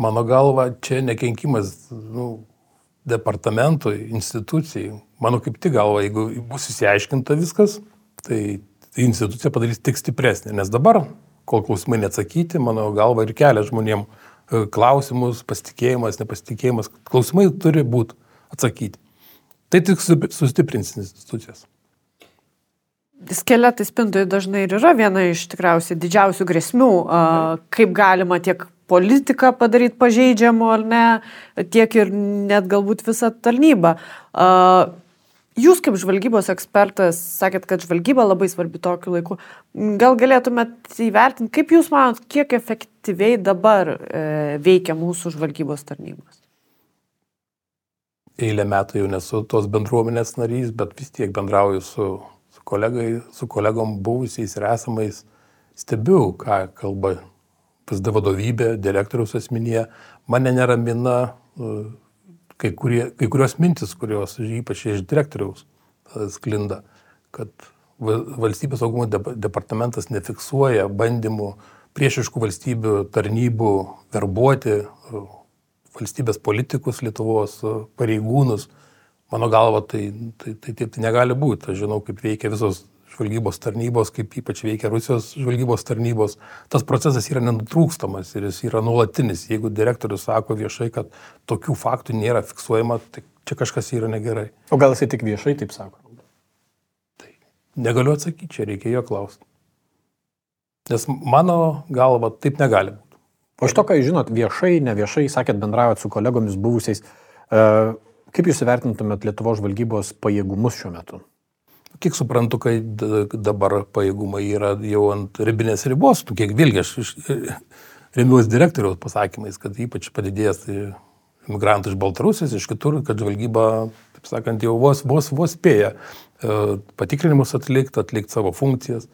Mano galva, čia nekenkimas nu, departamentui, institucijai. Mano kaip tik galva, jeigu bus įsiaiškinta viskas, tai institucija padarys tik stipresnė. Nes dabar, kol klausimai neatsakyti, mano galva ir kelia žmonėm e, klausimus, pasitikėjimas, nepasitikėjimas. Klausimai turi būti atsakyti. Tai tik sustiprins institucijas. Skeletai spintoje dažnai ir yra viena iš tikriausiai didžiausių grėsmių, kaip galima tiek politiką padaryti pažeidžiamu ar ne, tiek ir net galbūt visą tarnybą. Jūs kaip žvalgybos ekspertas sakėt, kad žvalgyba labai svarbi tokiu laiku. Gal galėtumėt įvertinti, kaip Jūs manot, kiek efektyviai dabar e, veikia mūsų žvalgybos tarnybos? Eilę metų jau nesu tos bendruomenės narys, bet vis tiek bendrauju su, su, kolegai, su kolegom buvusiais ir esamais. Stebiu, ką kalba PSD vadovybė, direktoriaus asmenyje. Mane neramina kai, kurie, kai kurios mintis, kurios ypač iš direktoriaus e, sklinda, kad valstybės saugumo departamentas nefiksuoja bandymų priešiškų valstybių tarnybų verbuoti e, valstybės politikus, Lietuvos e, pareigūnus. Mano galva, tai, tai, tai taip tai negali būti. Aš žinau, kaip veikia visos žvalgybos tarnybos, kaip ypač veikia Rusijos žvalgybos tarnybos, tas procesas yra nenutrūkstamas ir jis yra nuolatinis. Jeigu direktorius sako viešai, kad tokių faktų nėra fiksuojama, tai čia kažkas yra negerai. O gal jisai tik viešai taip sako? Tai negaliu atsakyti, čia reikia jo klausti. Nes mano galva taip negali būti. O iš to, ką jūs žinot, viešai, ne viešai, sakėt, bendravot su kolegomis buvusiais, e, kaip jūs įvertintumėt Lietuvo žvalgybos pajėgumus šiuo metu? Kiek suprantu, kai dabar pajėgumai yra jau ant ribinės ribos, tu kiek vėlgi aš remiuosi direktoriaus pasakymais, kad ypač padidėjęs tai imigrantų iš Baltarusijos, iš kitur, kad žvalgyba, taip sakant, jau vos, vos, vos spėja e, patikrinimus atlikti, atlikti savo funkcijas.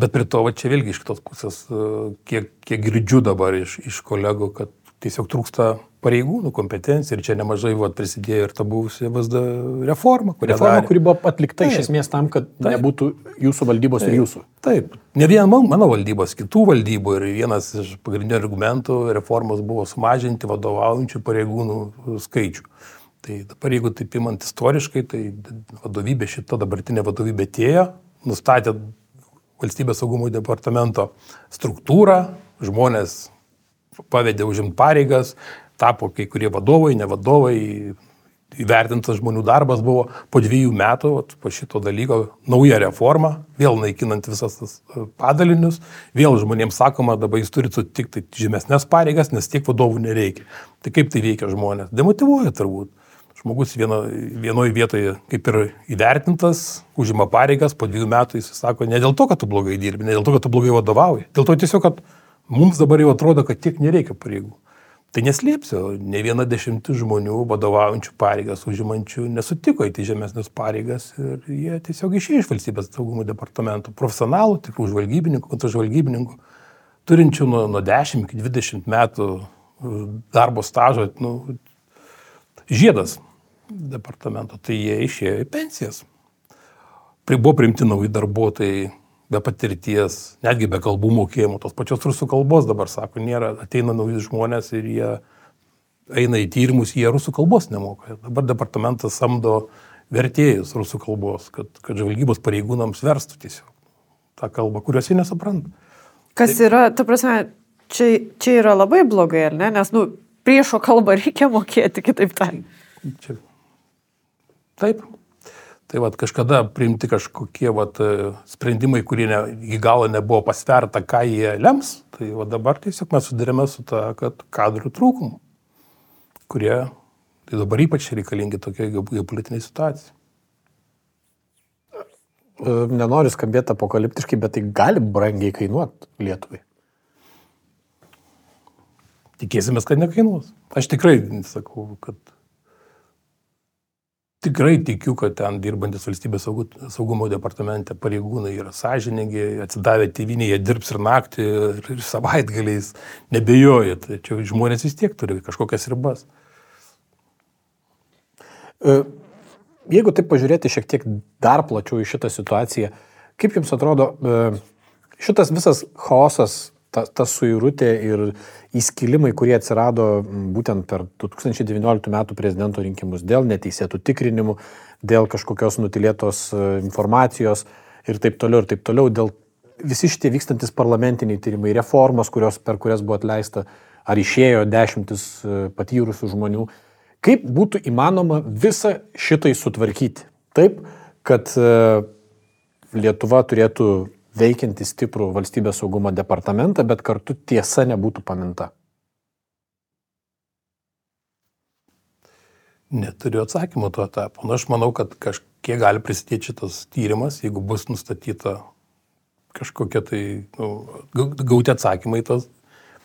Bet prie to, va čia vėlgi iš kitos pusės, e, kiek, kiek girdžiu dabar iš, iš kolegų, kad tiesiog trūksta pareigūnų kompetencija ir čia nemažai vat, prisidėjo ir ta buvusi VSD reforma. Reforma, darė. kuri buvo atlikta taip, iš esmės tam, kad taip, nebūtų jūsų valdybos taip, ir jūsų. Taip, ne vien mano valdybos, kitų valdybų ir vienas iš pagrindinių argumentų reformos buvo sumažinti vadovaujančių pareigūnų skaičių. Tai dabar jeigu taip imant istoriškai, tai vadovybė šita dabartinė vadovybė tėjo, nustatė valstybės saugumo departamento struktūrą, žmonės pavedė užimti pareigas, tapo kai kurie vadovai, ne vadovai, įvertintas žmonių darbas buvo po dviejų metų, po šito dalyko, nauja reforma, vėl naikinant visas tas e, padalinius, vėl žmonėms sakoma, dabar jūs turite sutikti žemesnės pareigas, nes tiek vadovų nereikia. Tai kaip tai veikia žmonės? Demotivuoja turbūt. Žmogus vieno, vienoje vietoje kaip ir įvertintas, užima pareigas, po dviejų metų jis sako, ne dėl to, kad tu blogai dirbi, ne dėl to, kad tu blogai vadovauji, dėl to tiesiog, kad mums dabar jau atrodo, kad tiek nereikia pareigų. Tai neslėpsiu, ne viena dešimtis žmonių vadovaujančių pareigas, užimančių, nesutiko įti žemesnės pareigas ir jie tiesiog išėjo iš valstybės saugumo departamento. Profesionalų, tikrų žvalgybininkų, kontražvalgybininkų, turinčių nuo, nuo 10 iki 20 metų uh, darbo stažo, nu, žiedas departamento, tai jie išėjo į pensijas. Buvo priimti nauji darbuotojai, be patirties, netgi be kalbų mokėjimo, tos pačios rusų kalbos dabar sako, nėra, ateina nauji žmonės ir jie eina į tyrimus, jie rusų kalbos nemoka. Dabar departamentas samdo vertėjus rusų kalbos, kad, kad žvalgybos pareigūnams verstų tiesiog tą kalbą, kurios jie nesupranta. Kas Taip. yra, ta prasme, čia, čia yra labai blogai, ar ne? Nes, nu, priešo kalbą reikia mokėti, kitaip tariant. Čia. Taip, Tai vad kažkada priimti kažkokie vat, sprendimai, kurie ne, iki galo nebuvo pasverta, ką jie lems, tai va dabar tiesiog mes sudarėme su tą, kad kadrų trūkumų, kurie tai dabar ypač reikalingi tokiai geopolitiniai situacijai. E, nenoriu skambėti apokaliptiškai, bet tai gali brangiai kainuoti Lietuvai. Tikėsimės, kad nekainuos. Aš tikrai sakau, kad Tikrai tikiu, kad ten dirbantis valstybės saugumo departamente pareigūnai yra sąžiningi, atsidavę tėvynį, jie dirbs ir naktį, ir, ir savaitgaliais, nebejoju, tačiau žmonės vis tiek turi kažkokias ribas. E, jeigu taip pažiūrėti šiek tiek dar plačiau į šitą situaciją, kaip Jums atrodo, e, šitas visas chaosas ta, ta suirutė ir įskilimai, kurie atsirado būtent per 2019 metų prezidento rinkimus dėl neteisėtų tikrinimų, dėl kažkokios nutilėtos e, informacijos ir taip toliau, ir taip toliau, dėl visi šitie vykstantis parlamentiniai tyrimai, reformos, kurios, per kurias buvo atleista ar išėjo dešimtis e, patyrusių žmonių, kaip būtų įmanoma visą šitai sutvarkyti? Taip, kad e, Lietuva turėtų veikiantį stiprų valstybės saugumo departamentą, bet kartu tiesa nebūtų paminta? Neturiu atsakymo tuo etapu. Na, aš manau, kad kažkiek gali prisidėti šitas tyrimas, jeigu bus nustatyta kažkokie tai nu, gauti atsakymai tas,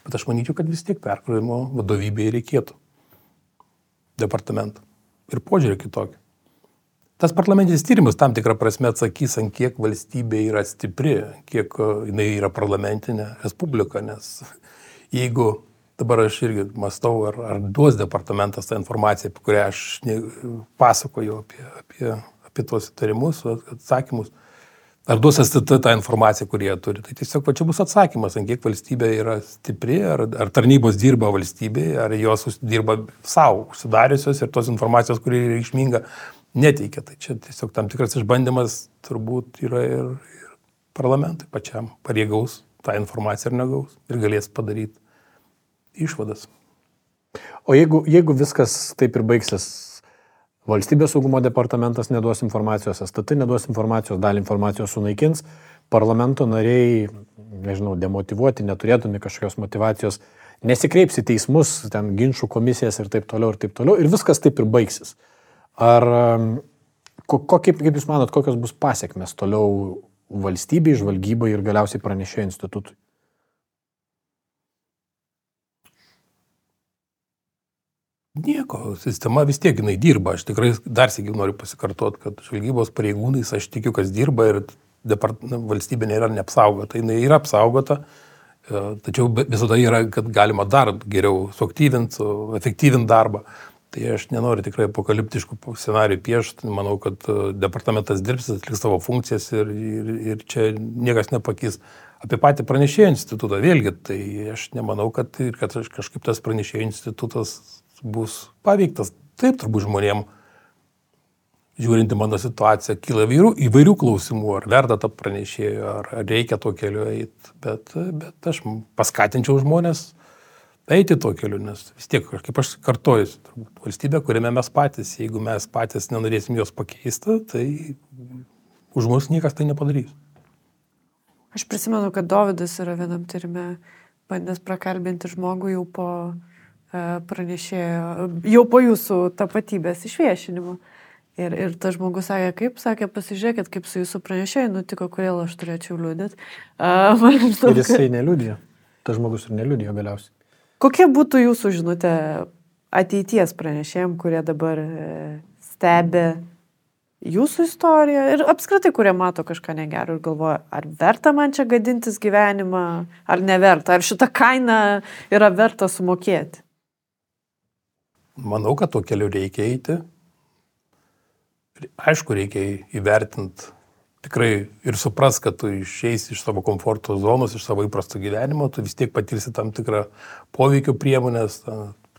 bet aš manyčiau, kad vis tiek perkrovimo vadovybėje reikėtų departamentą ir požiūrį kitokį. Tas parlamentinis tyrimas tam tikrą prasme atsakys, ant kiek valstybė yra stipri, kiek e, jinai yra parlamentinė respublika, nes jeigu dabar aš irgi mastau, ar, ar duos departamentas tą informaciją, apie kurią aš pasakoju apie, apie, apie tuos įtarimus, atsakymus, ar duos STT tą informaciją, kurie jie turi. Tai tiesiog va čia bus atsakymas, ant kiek valstybė yra stipri, ar, ar tarnybos dirba valstybėje, ar jos dirba savo, užsidariusios ir tos informacijos, kuri reikšminga neteikia. Tai čia tiesiog tam tikras išbandymas turbūt yra ir, ir parlamentui pačiam pareigaus tą informaciją ir negaus ir galės padaryti išvadas. O jeigu, jeigu viskas taip ir baigsis, valstybės saugumo departamentas neduos informacijos, STT neduos informacijos, dalį informacijos sunaikins, parlamento nariai, nežinau, demotivuoti, neturėdami kažkokios motivacijos, nesikreips į teismus, ten ginčių komisijas ir taip toliau ir taip toliau ir viskas taip ir baigsis. Ar, ko, kaip, kaip Jūs manot, kokios bus pasiekmes toliau valstybei, žvalgybai ir galiausiai pranešėjo institutui? Nieko, sistema vis tiek jinai dirba. Aš tikrai dar sėkiu noriu pasikartoti, kad žvalgybos pareigūnais aš tikiu, kas dirba ir depart, valstybė nėra neapsaugota. Jis yra apsaugota, e, tačiau visada yra, kad galima dar geriau suaktyvinti, efektyvinti darbą. Tai aš nenoriu tikrai apokaliptiškų scenarių piešti, manau, kad e, departamentas dirbs, atliks savo funkcijas ir, ir, ir čia niekas nepakys. Apie patį pranešėjų institutą vėlgi, tai aš nemanau, kad, kad kažkaip tas pranešėjų institutas bus paveiktas. Taip, turbūt žmonėm, žiūrint į mano situaciją, kyla įvairių, įvairių klausimų, ar verta tą pranešėjų, ar, reikia to keliu eiti, bet, bet aš paskatinčiau žmonės eiti tuo keliu, nes vis tiek, kaip aš kartoju, turbūt valstybė, kuriame mes patys, jeigu mes patys nenorėsim jos pakeisti, tai už mus niekas tai nepadarys. Aš prisimenu, kad Davidas yra vienam tyrime bandęs prakalbinti žmogų jau po e, pranešėjo, jau po jūsų tapatybės išviešinimo. Ir, ir tas žmogus sakė, kaip, sakė, pasižiūrėkit, kaip su jūsų pranešėjai nutiko, kodėl aš turėčiau liūdėti. Uh, ir jisai neliūdėjo. Tas žmogus ir neliūdėjo galiausiai. Kokia būtų jūsų žinutė ateities pranešėjim, kurie dabar e, stebi jūsų istoriją ir apskritai, kurie mato kažką negero ir galvoja, ar verta man čia gadintis gyvenimą, ar neverta, ar šitą kainą yra verta sumokėti? Manau, kad tuo keliu reikia eiti. Aišku, reikia įvertinti tikrai ir supras, kad tu išeisi iš savo komforto zonos, iš savo įprasto gyvenimo, tu vis tiek patirsi tam tikrą poveikio priemonės,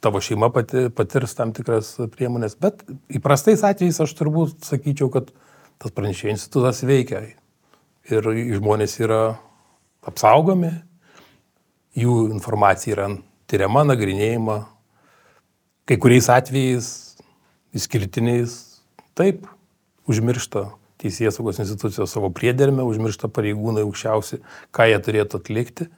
tavo šeima pati, patirs tam tikras priemonės, bet įprastais atvejais aš turbūt sakyčiau, kad tas pranešėjų institutas veikia. Ir žmonės yra apsaugomi, jų informacija yra tyriama, nagrinėjama, kai kuriais atvejais išskirtiniais taip užmiršta teisės saugos institucijos savo priedermę, užmiršta pareigūnai aukščiausi, ką jie turėtų atlikti.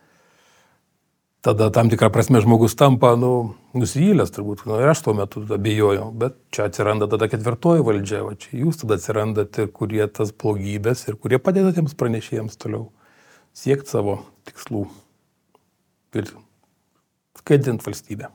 Tada tam tikrą prasme žmogus tampa nu, nusivylęs turbūt, nu, ir aš tuo metu abejojau, bet čia atsiranda tada ketvirtoji valdžia, o čia jūs tada atsirandate, kurie tas blogybės ir kurie padeda tiems pranešėjams toliau siekti savo tikslų ir skaidinti valstybę.